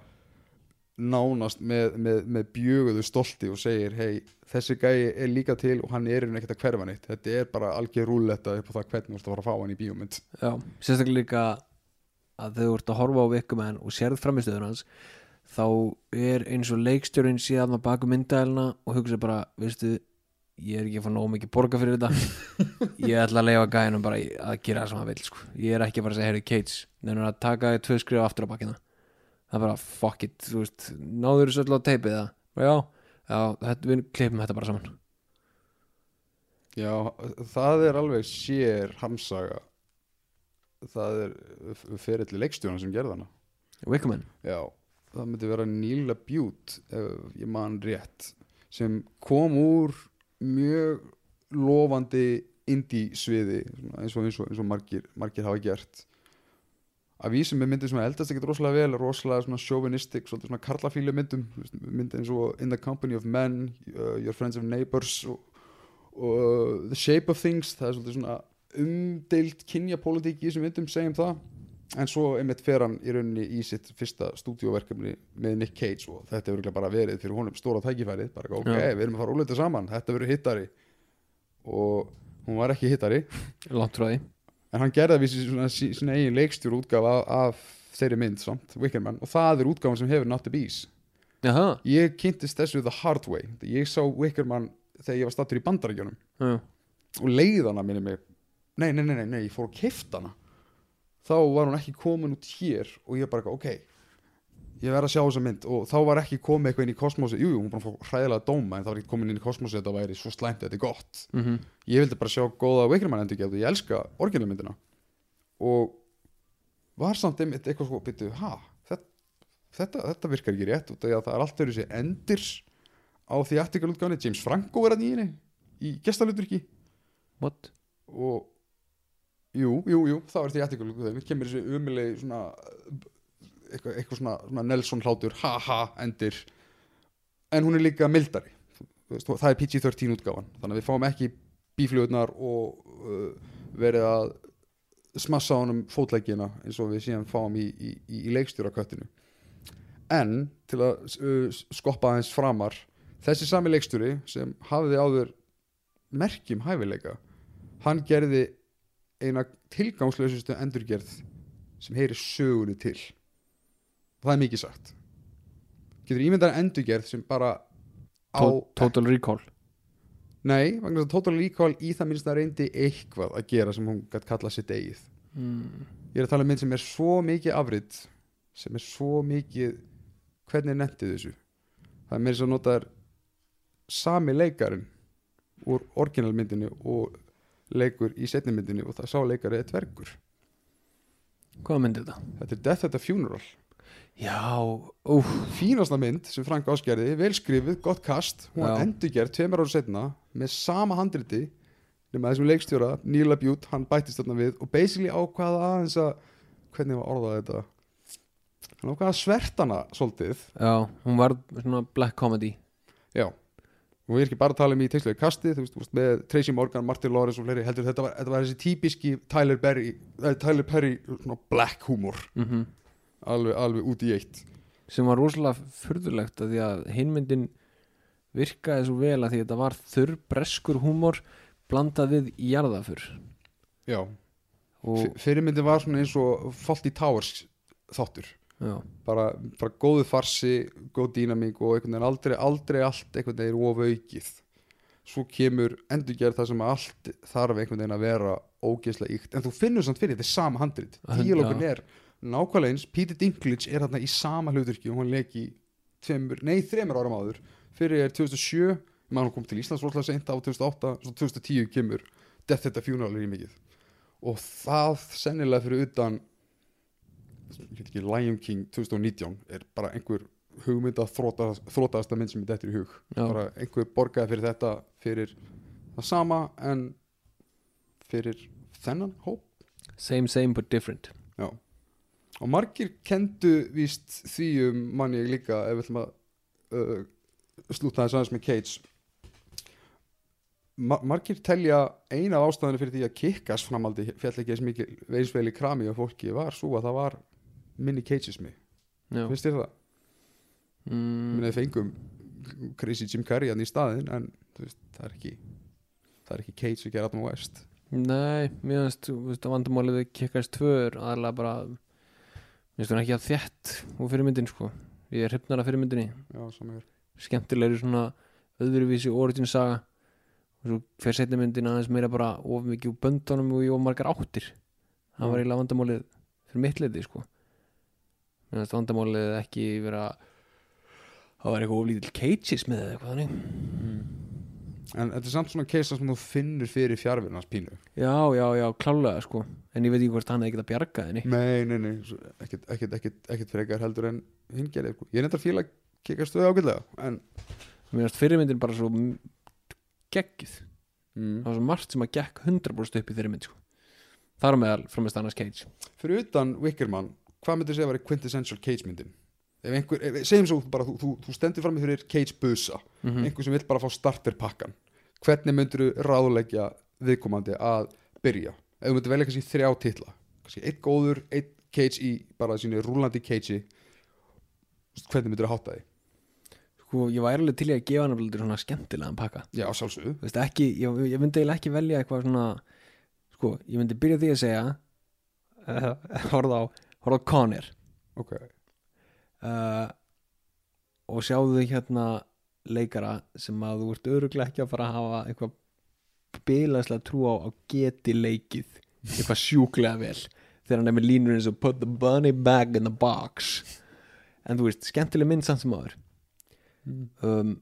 nánast með, með, með bjöguðu stolti og segir hei þessi gæi er líka til og hann er einhvern ekkert að hverfa neitt. Þetta er bara algjör rúlletta upp á það hvernig þú ert að fara að fá hann í bíómynd.
Já, sérstaklega líka að þau ert að horfa á vikkumenn og sérð framistöður hans þá er eins og leikstjórinn síðan að baka myndælina og hugsa bara, veistu ég er ekki að fá nóg mikið borga fyrir þetta. Ég ætla að leifa gæðinum bara að gera það sem hann vil sko. ég er ekki að fara að segja, heyrðu Cates nefnir að taka þér tvö skrifa aftur á bakkina það er bara, fuck it, þú veist náður þessu öll á teipið það, já, já þetta, við klippum þetta bara saman.
Já, það er alveg sér hamsaga. Það er ferilli leikstjóna sem gerði hana.
Wickerman
Já, það myndi vera Neil Bute ef ég man rétt sem kom úr mjög lofandi indie sviði svona eins og, eins og, eins og margir, margir hafa gert. Að vísum með myndir sem eldast ekkert rosalega vel rosalega svona chauvinistic, svolítið svona karlafílu myndum myndir eins og In the Company of Men uh, Your Friends and Neighbors og, og uh, The Shape of Things það er svolítið svona umdeilt kynjapólitík í þessum myndum, segjum það en svo einmitt fer hann í rauninni í sitt fyrsta stúdíóverkefni með Nick Cage og þetta örugglega bara verið fyrir honum stóra tækifærið, bara ok,
Já.
við erum að fara úrleita saman, þetta verður hittari. Og hún var ekki hittari.
Því.
En hann gerði að vísi svona, sí- svona eigin leikstjór útgáfa af, af þeirri mynd samt, Wickerman, og það er útgáfan sem hefur Not the Bees.
Jaha,
ég kynntist þessu the hard way. Ég sá Wickerman þegar ég var stattur í bandarækjunum og leið hana minni mig. Nei, nei, nei, nei, nei, ég fór að kifta hana þá var hún ekki komin út hér og ég bara, ok ég verð að sjá þessa mynd. Og þá var ekki komið eitthvað inn í kosmosi, jú, jú, hún bara fór hræðilega dóma en það var ekki komin inn í kosmosi að þetta væri svo slæmt að þetta er gott.
Mhm.
Ég vildi bara sjá góða Wickerman endurgerð og ég elska orginalmyndina. Og var samt einmitt eitthvað sko byttu, ha, þetta, þetta, þetta virkar ekki rétt út af því að það er allt öðru sér endir á því aftíkalutgáni James Franco er að nýjini í gestaluturki
What?
og jú, jú, jú, það var því aftíkalutgáni kemur þessi umilegi svona eitthvað, eitthvað svona, svona Nelson hlátur ha ha endir. En hún er líka mildari. Það er PG-13 útgáfan. Þannig að við fáum ekki bíflugurnar og uh, verið að smassa honum fótleggina eins og við síðan fáum í, í, í, leikstjóraköttinu. En til að uh, skoppa aðeins framar þessi sami leikstjóri sem hafði áður merkjum hæfileika hann gerði eina tilgangslösustu endurgerð sem heyri sögunni til. Það er mikið sagt. Getur ímyndar endurgerð sem bara á
To Total Recall.
Nei, vegna þess að Total Recall í það minnst að reyndi eitthvað að gera sem hún gætt kalla sitt eigið.
Mm.
Ég er að tala um mynd sem er svo mikið afrit sem er svo mikið hvernig nettið þessu? Það er meira svo notaður sami leikarin úr orginalmyndinni og leikur í setni myndinni og það sá leikari er dvergur.
Hvað myndi þetta?
Þetta er Death at a Funeral.
Já, úf
Fínasta mynd sem Frank áskerði, velskrifuð, gott kast hún
Já.
endurgerð tveimur ára setna með sama handriti nema þessum leikstjóra, Neil Abute, hann bættist þarna við og basically ákvaða aðeins að hvernig var orðað þetta? Hann ákvaða að svertana svolítið.
Já, hún var svona black comedy.
Já og við erum ekki bara að tala um í tengslega kasti þú veist, með Tracy Morgan, Martin Lawrence og fleiri heldur þetta var, þetta var þessi típiski Tyler, Berry, eh, Tyler Perry black humor.
Mm
alveg, alveg út í eitt.
Sem var rosalega furðulegt að því að hinmyndin virkaði svo vel að því að þetta var þurr breskur húmor blandað við jarðafur
já, fyrirmyndin var svona eins og Fawlty Towers þáttur bara, bara góðu farsi, góð dýnamík og einhvern veginn aldrei, aldrei allt einhvern veginn of aukið. Svo kemur endurgerð það sem allt þarf einhvern veginn að vera ógeðslega íkt en þú finnur samt fyrir þetta er sama handrit. Díalógun er nákvæmlega eins. Peter Dinklage er þarna í sama hluturki og hann leik í tveimur, nei þreimur áram áður. Fyrir er 2007 maður kom til Íslands rosalega seint á 2008 svo 2010 kemur Death at a Funeral í mikið og það sennilega fyrir utan ekki, Lion King 2019 er bara einhver hugmynda þrótaðasta mynd sem er dettur í hug.
Já,
bara einhver borgaði fyrir þetta fyrir það sama en fyrir þennan hóp.
Same same but different.
Já. og margir kendu víst því um manni ég líka ef við ætlum að uh, slúta þess aðeins með Cage. Ma margir telja eina af ástæðinu fyrir því að kikkas framaldi fjall ekki eins mikið veisveil í krami og fólki var svo að það var minni Cageismi,
já,
finnst þér það?
mm,
Minni fengum Crazy Jim Carrey hann í staðin en veist, það er ekki það er ekki Cage að gera Adam West.
Nei, mér finnst að vandamálið við kikkast tvö er aðalega bara mér finnst hún ekki að þétt og fyrirmyndin sko. Ég er hrifnar af fyrirmyndinni.
Já,
skemmtilegri svona öðruvísi origin saga. Og svo hver setni myndin aðeins meira bara of mikið úr böndunum og í of margar áttir. Það var eiginlega vandamálið fyrir mitt leiti sko mér finnst vandamálið ekki vera það var eitthvað of lítill cages með eitthvað þannig.
En þetta er samt svona keisa sem þú finnur fyrir fjárvinnans pínu.
Já, já, já, klálega sko. En ég veit ekki hvort hann hefði getað bjargað henni.
Nei, nei, nei, svo ekkert, ekkert, ekkert, ekkert frekar heldur en hinn gerði sko. ég er nefndar fíla að kika stöðu ágætlega en
mér finnst fyrirmyndin bara svo geggjuð.
Mm.
það var svo margt sem að gekk 100% upp í þeirri mynd sko. þar á meðal framist annars Cage.
Fyrir utan Wickerman hvað myndir segja að vera quintessential Cage myndin? Ef einhver, ef, segjum svo bara þú, þú, þú stendur fram fyrir Cage busa
mm
einhver sem vill bara fá starterpakkan hvernig myndir þú ráðleggja viðkomandi að byrja? Ef þú myndir velja kannski þrjá titla kannski eitt góður, eitt Cage í bara sínu rúlandi Cage hvernig myndir þú hátta því?
Sko, ég væri alveg til í að gefa hann svona skemmtilegan pakka.
Já,
ekki, ég, ég myndi eiginlega ekki velja eitthvað svona sko, ég myndi byrja því að segja horfða á horfða á Conner.
Ok,
uh, og sjáðu hérna leikara sem að þú ert öruglega ekki að fara að hafa eitthvað bilaðslega trú á að geti leikið eitthvað sjúklega vel þegar hann er með línur eins og put the bunny back in the box. En þú veist, skemmtileg mynd samt sem áður. Um,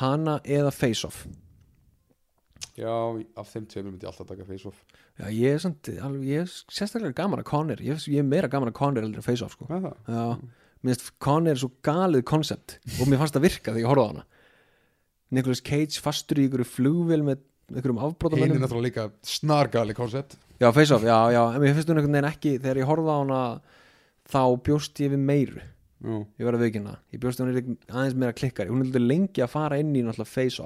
hana eða face off
já, af þeim tveimur myndi ég alltaf taka face off.
Já, ég er, samt, ég er sérstaklega gaman að Conner. Ég, ég er meira gaman að Conner heldur en Face Off sko. Já, mér finnst Conner er svo galið koncept og mér fannst það virka þegar ég horfði á hana. Nicolas Cage fastur í ykkur flugvél með ykkur um
hinn er náttúrulega líka snargali koncept.
Já, Face Off, já, já, en mér finnst hún einhvern veginn ekki þegar ég horfði á hana þá bjóst ég við meiru.
Já,
ég verði að veikina, ég bjóst hún aðeins meira klikkari, hún alltaf lengi að fara inn í náttúrulega Face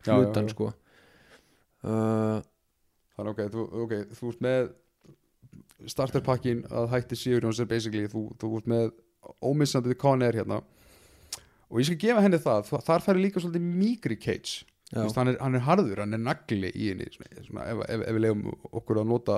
Off
Já, já,
hlutan sko. Uh,
þannig ok, þú, ok, þú ert með starterpakkin að hætti Sigurjóns er basically, þú, þú ert með ómissandi Conner hérna. Og ég skal gefa henni það, þa- þar færi líka svolítið mýgri Cage. Hann, er, hann er harður, hann er nagli í henni svona, svona, ef, ef, ef við leiðum okkur að nota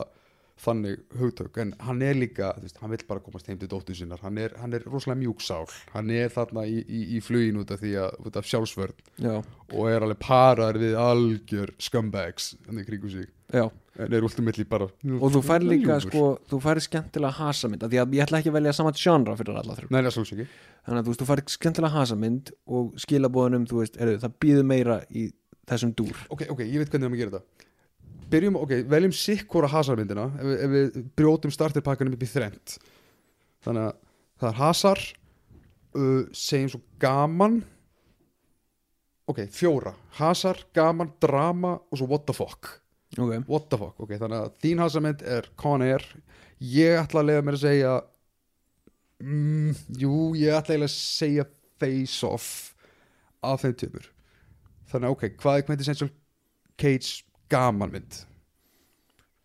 þannig hugtök. En hann er líka, veist, hann vill bara komast heim til dóttur sinnar, hann er, hann er rosalega mjúksál hann er þarna í, í, í flugin út af því að, út af sjálfsvörn.
Já,
og er alveg parar við algjör scumbags hann er kringu sig,
já.
En er ultimately bara
og þú fær líka
ljúfur.
sko, þú fær skemmtilega hasamynd af því að ég ætla ekki að velja saman genre fyrir alla þrjú.
Nei, það er
þannig að þú veist, þú fær skemmtilega hasamynd og skilabóðunum, þú veist, er, það býður meira í þessum dúr.
Ok, ok, ég veit hvernig við erum að gera þetta Byrjum, ok, veljum sikkora hasarmyndina ef, við- ef við brjótum starterpakkanum upp í þrend Þannig að það er hasar uh, segjum svo gaman Ok, fjóra. Hasar, gaman, drama og svo what the fuck.
Ok,
What the fuck, ok, þannig að þín hasarmynd er Con Air. Ég ætla að leiða mér að segja mm, Jú, ég ætla eiginlega að segja Face Off af þeim tjöfur Þannig að ok, hvað er quintessential Cage gamanmynd.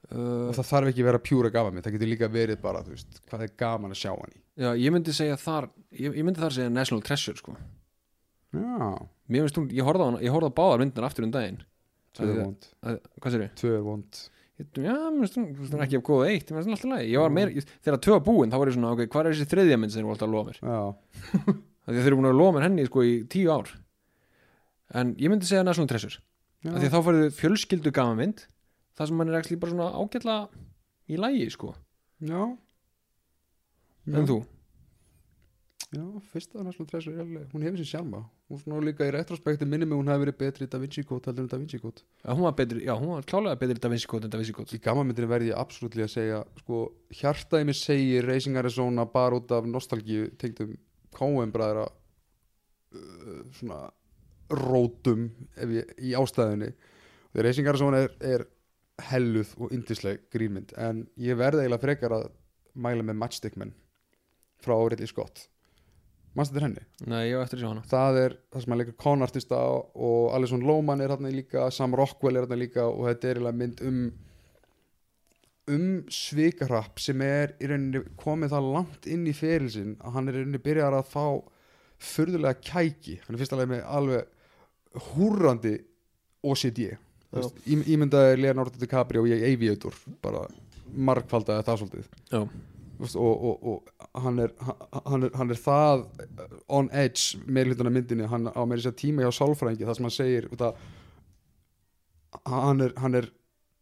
Uh,
og það þarf ekki að vera pjúra gamanmynd það getur líka verið bara, þú veist, hvað er gaman að sjá hann í?
Já, ég myndi segja þar ég, ég myndi þar segja National Treasure sko.
Já,
mér finnst hún, ég horfði á ég horfði á báðar myndir aftur um daginn.
Tvö
Það-
vond.
að, hvað sér ég?
Tvö er vond
Já, mér finnst hún ekki af góða eitt mér finnst hún alltaf lægi, ég var meira ég, þegar tvö var búin, þá var ég svona, ok, hvað er þessi þriðja mynd sem þú alltaf að lofa mér,
Já,
að þeir eru búin að lofa mér henni sko í tíu ár. En ég myndi segja National Treasure því þá færðu fjölskyldu gama mynd það sem mann er ekki bara svona ágætlega í lægi sko,
já.
en þú?
Já, fyrsta er alveg, hún hefur sér sjálma hún svona líka í retrospekti minni mig hún hafi verið betri Da Vinci Code heldur en Da Vinci Code.
Já, hún var betri, já, hún var klálega betri Da Vinci Code en Da Vinci Code.
Í gamanmyndinu verði ég absolutt að segja sko, hjartaði mér segir Racing Arizona bara út af nostalgíu tengdum Coen bræðra uh, svona rótum ég, í ástæðunni. Þegar Racing Arizona er, er helluð og yndisleg grínmynd en ég verði eiginlega frekar að mæla með Matchstickmen frá Ridley Scott. Mannstu þetta henni?
Nei, ég var eftir að sjá hana.
Það er það sem hann leikur konartista og Alison Lohman er hérna líka Sam Rockwell er hérna líka og þetta er eiginlega mynd um um svikarrapp sem er í rauninni komið það langt inn í ferilsinn að hann er í rauninni byrjar að fá furðulega kæki. Hann er fyrst alveg með alveg húrrandi OCD veist, í, ímyndaði Leonardo DiCaprio í Aviator bara margfaldaði það svolítið. Veist, og, og, og hann, er, hann, er, hann er það on edge með hlutana myndinni. Hann á með þess að tíma hjá sálfræðingi það sem hann segir út að hann er, hann er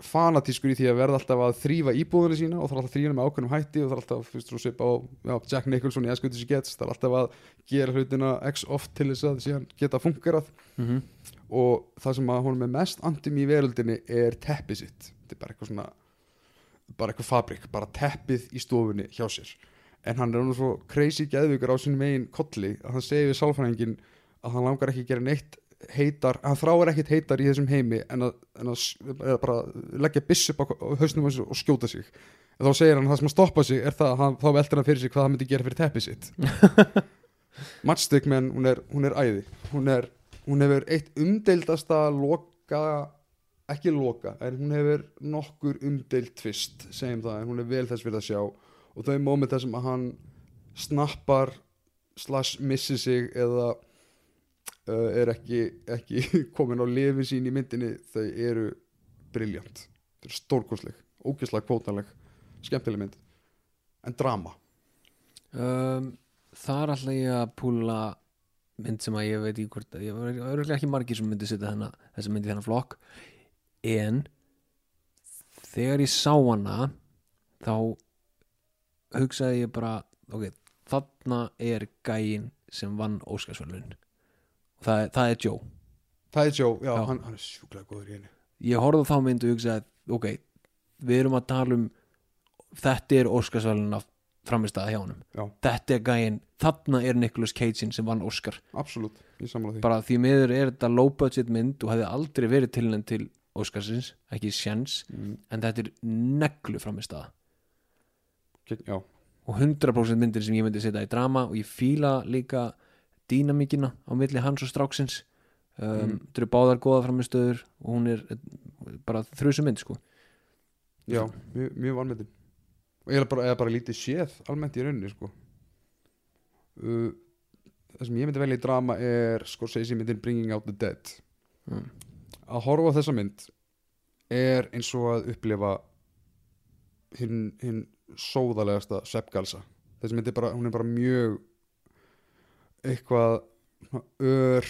fanatískur í því að verða alltaf að þrýfa íbúðunni sína og það er alltaf að þrýna með ákveðnum hætti og það er alltaf fyrst og svipa á já, Jack Nicholson í Eskutis Gets það er alltaf að gera hlutina x oft til þess að síðan geta funkerað.
Mm
og það sem að hún er mest andum í veröldinni er teppið sitt. Þetta er bara eitthvað svona bara eitthvað fabrik, bara teppið í stofunni hjá sér. En hann er hann svo crazy geðvíkur á sinni megin kolli að hann segir við sálfræðingin að hann langar ekki að gera neitt heitar, hann þráir ekkit heitar í þessum heimi en að, en að, bara leggja byss upp á hausnum hans og skjóta sig. En þá segir hann að það sem að stoppa sig er það að þá veldur hann fyrir sig hvað hann myndi gera fyrir teppið sitt. Matchstick menn, hún er, hún er æði. Hún, er, hún hefur eitt umdeildasta loka ekki loka, en hún hefur nokkur umdeild tvist segjum það, en hún er vel þess fyrir að sjá. Og þau þar sem að hann snappar slash missi sig eða er ekki, ekki komin á lifin sín í myndinni þau eru briljant þau eru stórkostleg, ógeðslega kvótanleg skemmtileg mynd. En drama?
Um, þar ætla ég að púla mynd sem að ég veit í hvort ég örgulega ekki margir sem myndi setja þessa mynd í þennan flokk. En þegar ég sá hana þá hugsaði ég bara ok, þarna er gæin sem vann Óskarsvölun og það, það er Joe.
Það er Joe, já,
Já.
Hann, hann er sjúklega góður í henni.
Ég horfði á þá mynd og hugsaði ok, við erum að tala um þetta er Óskarsvölun af framistæða hjá honum.
Já,
þetta er gæin, þarna er Nicolas Cage sem vann Óskar.
Absolutt, ég sammála því.
Bara því miður er þetta low budget mynd og hefði aldrei verið tilnænd til Óskarsins, ekki sjens
mm,
en þetta er neglu framistæða
gegn- já,
og 100% myndir sem ég myndi setja í drama og ég fíla líka dýnamíkina á milli hans og stráksins. Um,
Mm.
þetta eru báðar góða framistöður og hún er eh, bara þrjusu mynd sko.
Já, mjög, mjög vanmyndin er bara, eða bara lítið séð almennt í rauninni sko. Uh, það sem ég myndi velja í drama er Scorsese myndin Bringing Out the Dead.
Mm.
að horfa þessa mynd er eins og að upplifa hinn hin sóðalegasta sveppgalsa þessi mynd er bara, hún er bara mjög eitthvað ör,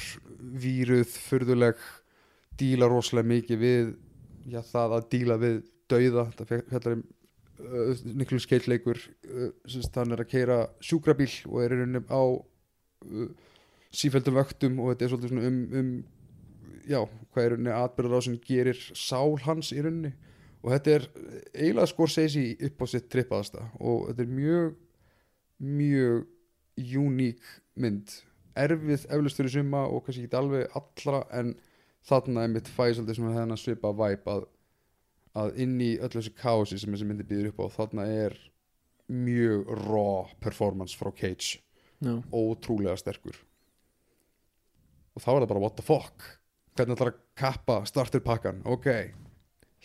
víruð, furðuleg díla rosalega mikið við já, það að díla við dauða, þetta fjallar um uh, Nicholas Cage leikur uh, sem hann er að keira sjúkrabíl og er rauninni á uh, sífældum vöktum og þetta er svolítið svona um, um já, hvað er rauninni atbyrðarásin gerir sál hans í rauninni. Og þetta er eiginlega Scorsese upp á sitt trippaðasta og þetta er mjög mjög uník mynd erfið eflust fyrir suma og kannski ekki alveg allra en þarna er mitt fæði svolítið svona þennan svipa væp að, að inn í öllu þessu kási sem þessi myndi býður upp á þarna er mjög raw performance frá Cage.
Já.
ótrúlega sterkur. Og þá er það bara what the fuck? Hvernig ætlar að kappa starterpakkan? Ok,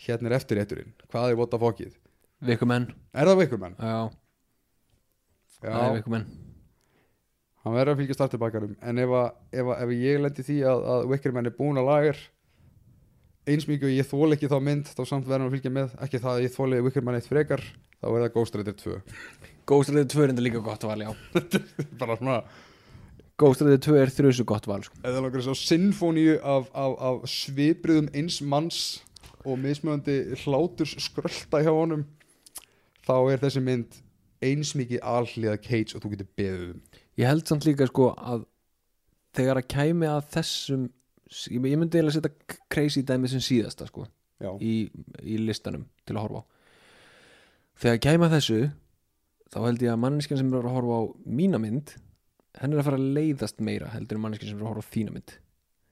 hérna er eftirrétturinn. Hvað er what the fuckið?
Vikumenn,
er það veikur menn?
já, það er vikumenn
hann verður að fylgja starterpakkanum en ef, að, ef, að, ef ég lendi því að, að menn er búin að lager eins mikið og ég þól ekki þá mynd þá samt verður hann að fylgja með. Ekki það að ég þóli menn eitt frekar þá er það Ghost Rider 2
Ghost Rider 2 er enda líka gott val, já.
Bara svona
Ghost Rider 2 er þrjusu gott val sko.
eða langar svo sinfóníu af, af, af svipriðum eins manns og mismöðandi hláturs skrölda hjá honum þá er þessi mynd eins mikið alhliða Cage og þú getur beðið um
Ég held samt líka sko að þegar að kæmi að þessum ég myndi eiginlega setja crazy dæmi sem síðasta sko í, í listanum til að horfa á. Þegar kæmi að þessu þá held ég að manneskjan sem er að horfa á mína mynd henn er að fara að leiðast meira heldur en manneskjan sem er að horfa á þína mynd.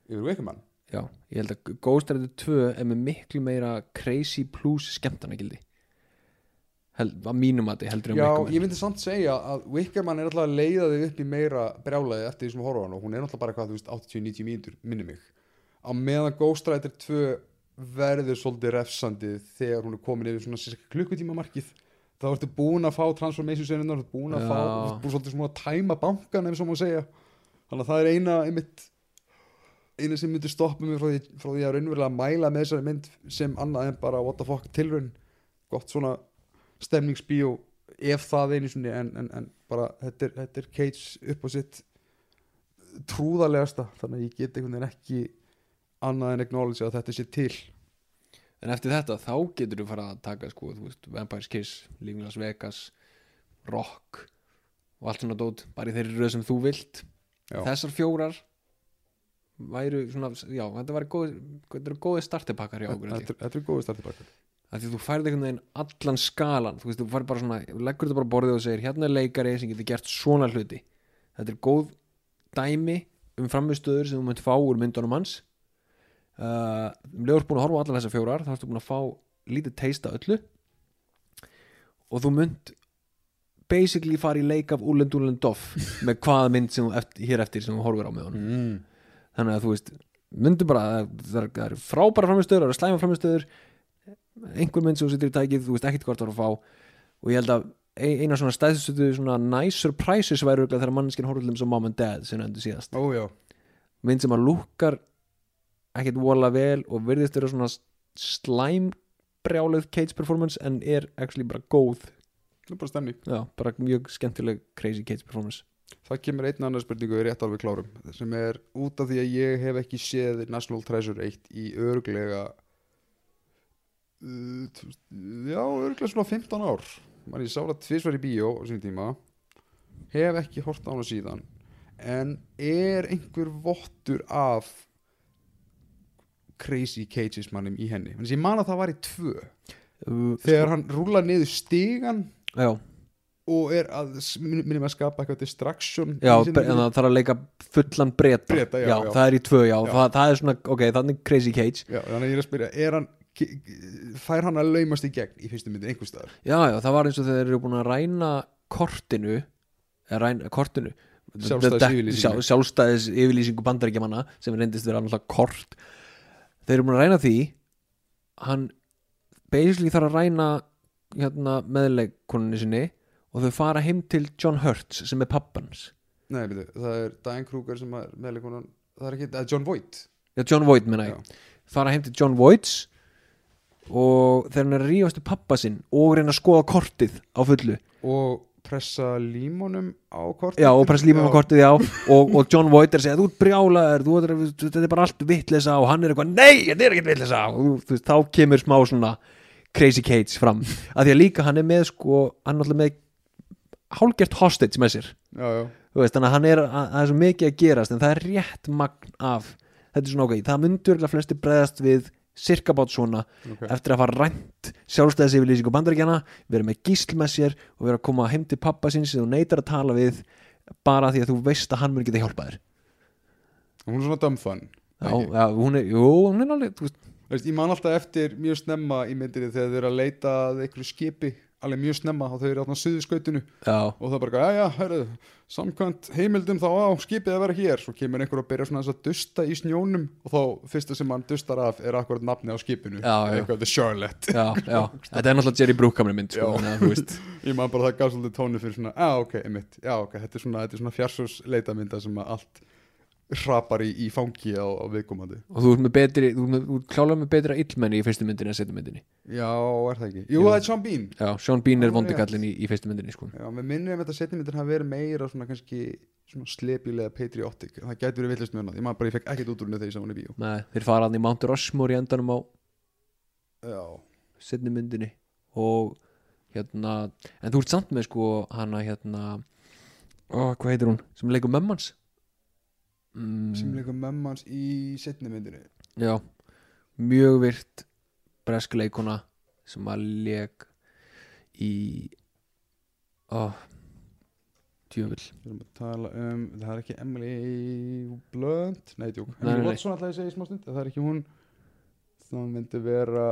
Yfir Wakerman
Já, ég held að Ghost Rider 2 er með miklu meira crazy plus skemmtanagildi. held, að mínum að þið heldur en
já,
Wicker Man.
ég myndi samt segja að Wickerman er alltaf að leiða þig upp í meira brjálaði eftir því sem horfa hann og hún er alltaf bara hvað, þú veist, 80-90 mínútur, minni mig á meðan Ghost Rider 2 verður svolítið refsandi þegar hún er komin yfir svona klukkutíma markið þá ertu búin að fá transformation senunar, þú ert búin að
Já.
fá búin svolítið svona að tæma bankan ef svo má segja þannig að það er eina einmitt eina sem myndi stoppa mig frá því, frá því að raunverulega mæla með þessari mynd sem annað en bara what the fuck tilraun gott svona stemningsbíó ef það einu sinni en, en, en bara þetta er, þetta er Cage upp á sitt trúðarlegasta þannig að ég get einhvern veginn ekki annað en acknowledge að þetta sé til
En eftir þetta þá getur þú fara að taka sko, þú veist, Vampire's Kiss, Living Las Vegas Rock og allt svona dót bara í þeirri röð sem þú vilt
Já.
Þessar fjórar væru svona, já, þetta væri góð þetta eru góði startipakkar held ég.
Þetta er góðið startið baka
að því þú færði einhvern veginn allan skalan þú veist, þú færði bara svona, leggur þetta bara borðið og segir hérna er leikari sem getur gert svona hluti. Þetta er góð dæmi um framistöður sem þú munt fá úr myndunum hans. Uh, um leður búin að horfa á allar þessar fjórar þá ertu búin að fá lítið teista öllu. Og þú munt basically fara í leik af Úlend Úlend Doff með hvaða mynd sem þú eftir, hér eftir sem þú horfir á með honum.
Mm.
þannig að þú veist myndu bara, það er frábæra framistöður það er slæma framistöður einhver mynd sem situr í tækið, þú veist ekkert hvort það er að fá. Og ég held að ein- eina svona stæðstöðu svona nice surprises væri örugglega þegar mannskinn horfður þeim sem Mom and Dad sem endur síðast.
Ó já,
mynd sem að lúkkar ekkert vola vel og virðist vera svona slæm brjáluð Cage performance en er actually bara góð.
Það er bara stemning.
Já, bara mjög skemmtileg crazy Cage performance.
Það kemur einn annar spurningu í rétt alveg klárum? Sem er út af því að ég hef ekki séð National Treasure 1 í örglega uh, já, örglega svona 15 ár. Man ég sá það tvisvar í bíó á sín tíma. Hef ekki hort á hana síðan. En er einhver vottur af crazy cages mannum í henni? Þannig að ég man að það var í tvö.
Uh,
þegar hann rúlar niður stigan
já,
og er að minnum að skapa eitthvað distraction
já en það þarf að leika fullan breyta það er í tvö, já,
Já.
Það, það er svona ok, þannig crazy Cage.
Já, þannig ég er að spyrja, er hann fær hann að laumast í gegn í fyrstu myndin einhvers staðar?
já, já, það var eins og þeir eru búin að ræna kortinu eða ræna kortinu
Sjálfstæðisyfirlýsingu.
Sjá- sjálfstæðis yfirlýsingu bandaríkjamanna sem reyndist vera alltaf kort. Þeir eru búin að ræna því hann basically þarf að ræna hérna, meðleikoninni sinni og þau fara heim til John Hurts sem er pappans
Nei, byrju, það er Diane Kruger sem er meðleikonan það er ekki, það er John Voight.
Já, John Voight menna ég. Fara heim til John Voights og þeir hann er að rífast til pappa sinn og reyna að skoða kortið á fullu.
Og pressa límonum á kortið?
Já, og press lífum á kortið, já. Og, og John Voight er að segja, þú ert brjálaður ert, þetta er bara allt vitleisa og hann er eitthvað, nei, þetta er ekkert vitleisa og þú, þá kemur smá svona crazy Cage fram, af því að líka hann er með sko, hann er alltaf með hálgert hostage með sér.
Já, já,
veist, þannig að hann er, að, það er svo mikið að gerast en það er rétt magn af þetta er svona ok, það myndur flesti breðast við cirka bát svona
ok.
eftir að fara rænt sjálfstæðis bandaríkjana, vera með gísl með sér og vera að koma heim til pappa síns sem þú neytar að tala við bara því að þú veist að hann mun geta hjálpað þér.
Hún er svona fun
já, já, hún er, jú, hún er alveg
Ég man alltaf eftir mjög snemma í myndinni þegar þau eru að leita að einhverju skipi alveg mjög snemma og þau eru á suðuskautinu
já,
og það er bara, já, já, hörðu samkvæmt heimildum þá á skipið að vera hér. Svo kemur einhver að byrja svona þess að dusta í snjónum og þá fyrsta sem hann dustar af er akkurat nafni á skipinu. Eitthvað The Charlotte.
Já, já. Þetta er náttúrulega Jerry Bruckheimer mynd sko,
ég man bara það gaf svolítið tónu fyrir svona, já, ok, einmitt. Já, ok, þetta er svona, svona fjarsús leitamynda sem að allt hrapar í, í fangi á, á viðkomandi.
Og þú ert með betri, þú ert með- þú ert klálega með betra illmenni í fyrstu myndinni en setju myndinni
já, er það ekki, jú, það er Sean Bean.
Já, Sean Bean er vondikallin í, í fyrstu myndinni sko.
já, með minni um þetta setjumyndir hafa verið meira svona kannski svona slepilega patriotic. Það gæti verið villist mjög ég man bara, ég fekk ekkert út úr henni þegar ég sá hann í bíó.
Nei, þeir fara hann í Mount Rushmore í endanum á
já,
setni myndinni og hérna, en þú ert samt með sko hana hérna ó, hvað heitir hún, sem leikur mömmans mm,
sem leikur mömmans í setni myndinni.
Já, mjög virt bresk leikuna sem að leik í ó
tala um, það er ekki Emily Blunt, nei,
nei,
Emily. Watson alltaf ég segi í smá stund, það er ekki hún. Það myndi vera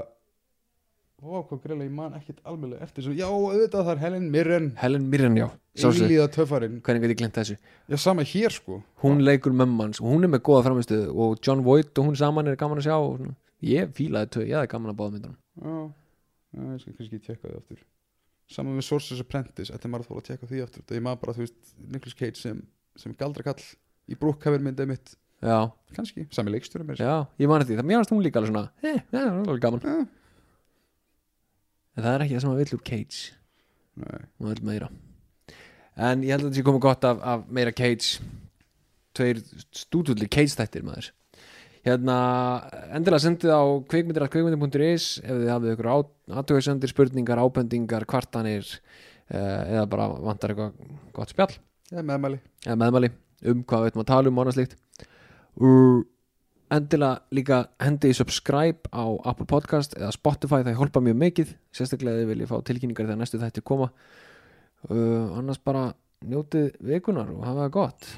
hvað greiðlega, ég man ekkit alveg eftir svo, já, auðvitað það er Helen Mirren.
Helen Mirren já
eilíða töffarinn,
hvernig get ég glemt þessu?
Já, sama hér sko.
Hún leikur mömmans og hún er með góða framistuð og John Voight og hún saman er gaman að sjá og svona. ég fílaði þau, ég hefði gaman að báða myndunum.
Já, já, ég skal kannski tjekka því aftur. Saman með Sources Apprentice, þetta er maður að þóla að tjekka því aftur, það ég maður bara, þú veist, Nicolas Cage sem, sem galdrakall í Brookhaven myndið mitt,
já,
kannski, sami leikstjóri með
Já, ég mani því, það mér varst hún líka alveg svona eh, var alveg gaman. En það er ekki það sem að vill úr Cage. Hún vill meira. En ég held að þetta sé komið gott af, af meira Cage. Tveir stúdulli Cage þættir maður. Hérna, endilega sendið á kvikmyndir.is ef þið hafið ykkur aðtöðsendir, spurningar, ábendingar, kvartanir eh, eða bara vantar eitthvað gott spjall.
Er meðmæli.
Eða meðmæli um hvað við veitum að tala um og annað slíkt. uh, endilega líka hendi í subscribe á Apple Podcast eða Spotify, það hjálpa mjög mikið sérstaklega þið viljið fá tilkynningar þegar næstu þætti koma. Uh, annars bara njótið vikunar og hafa það gott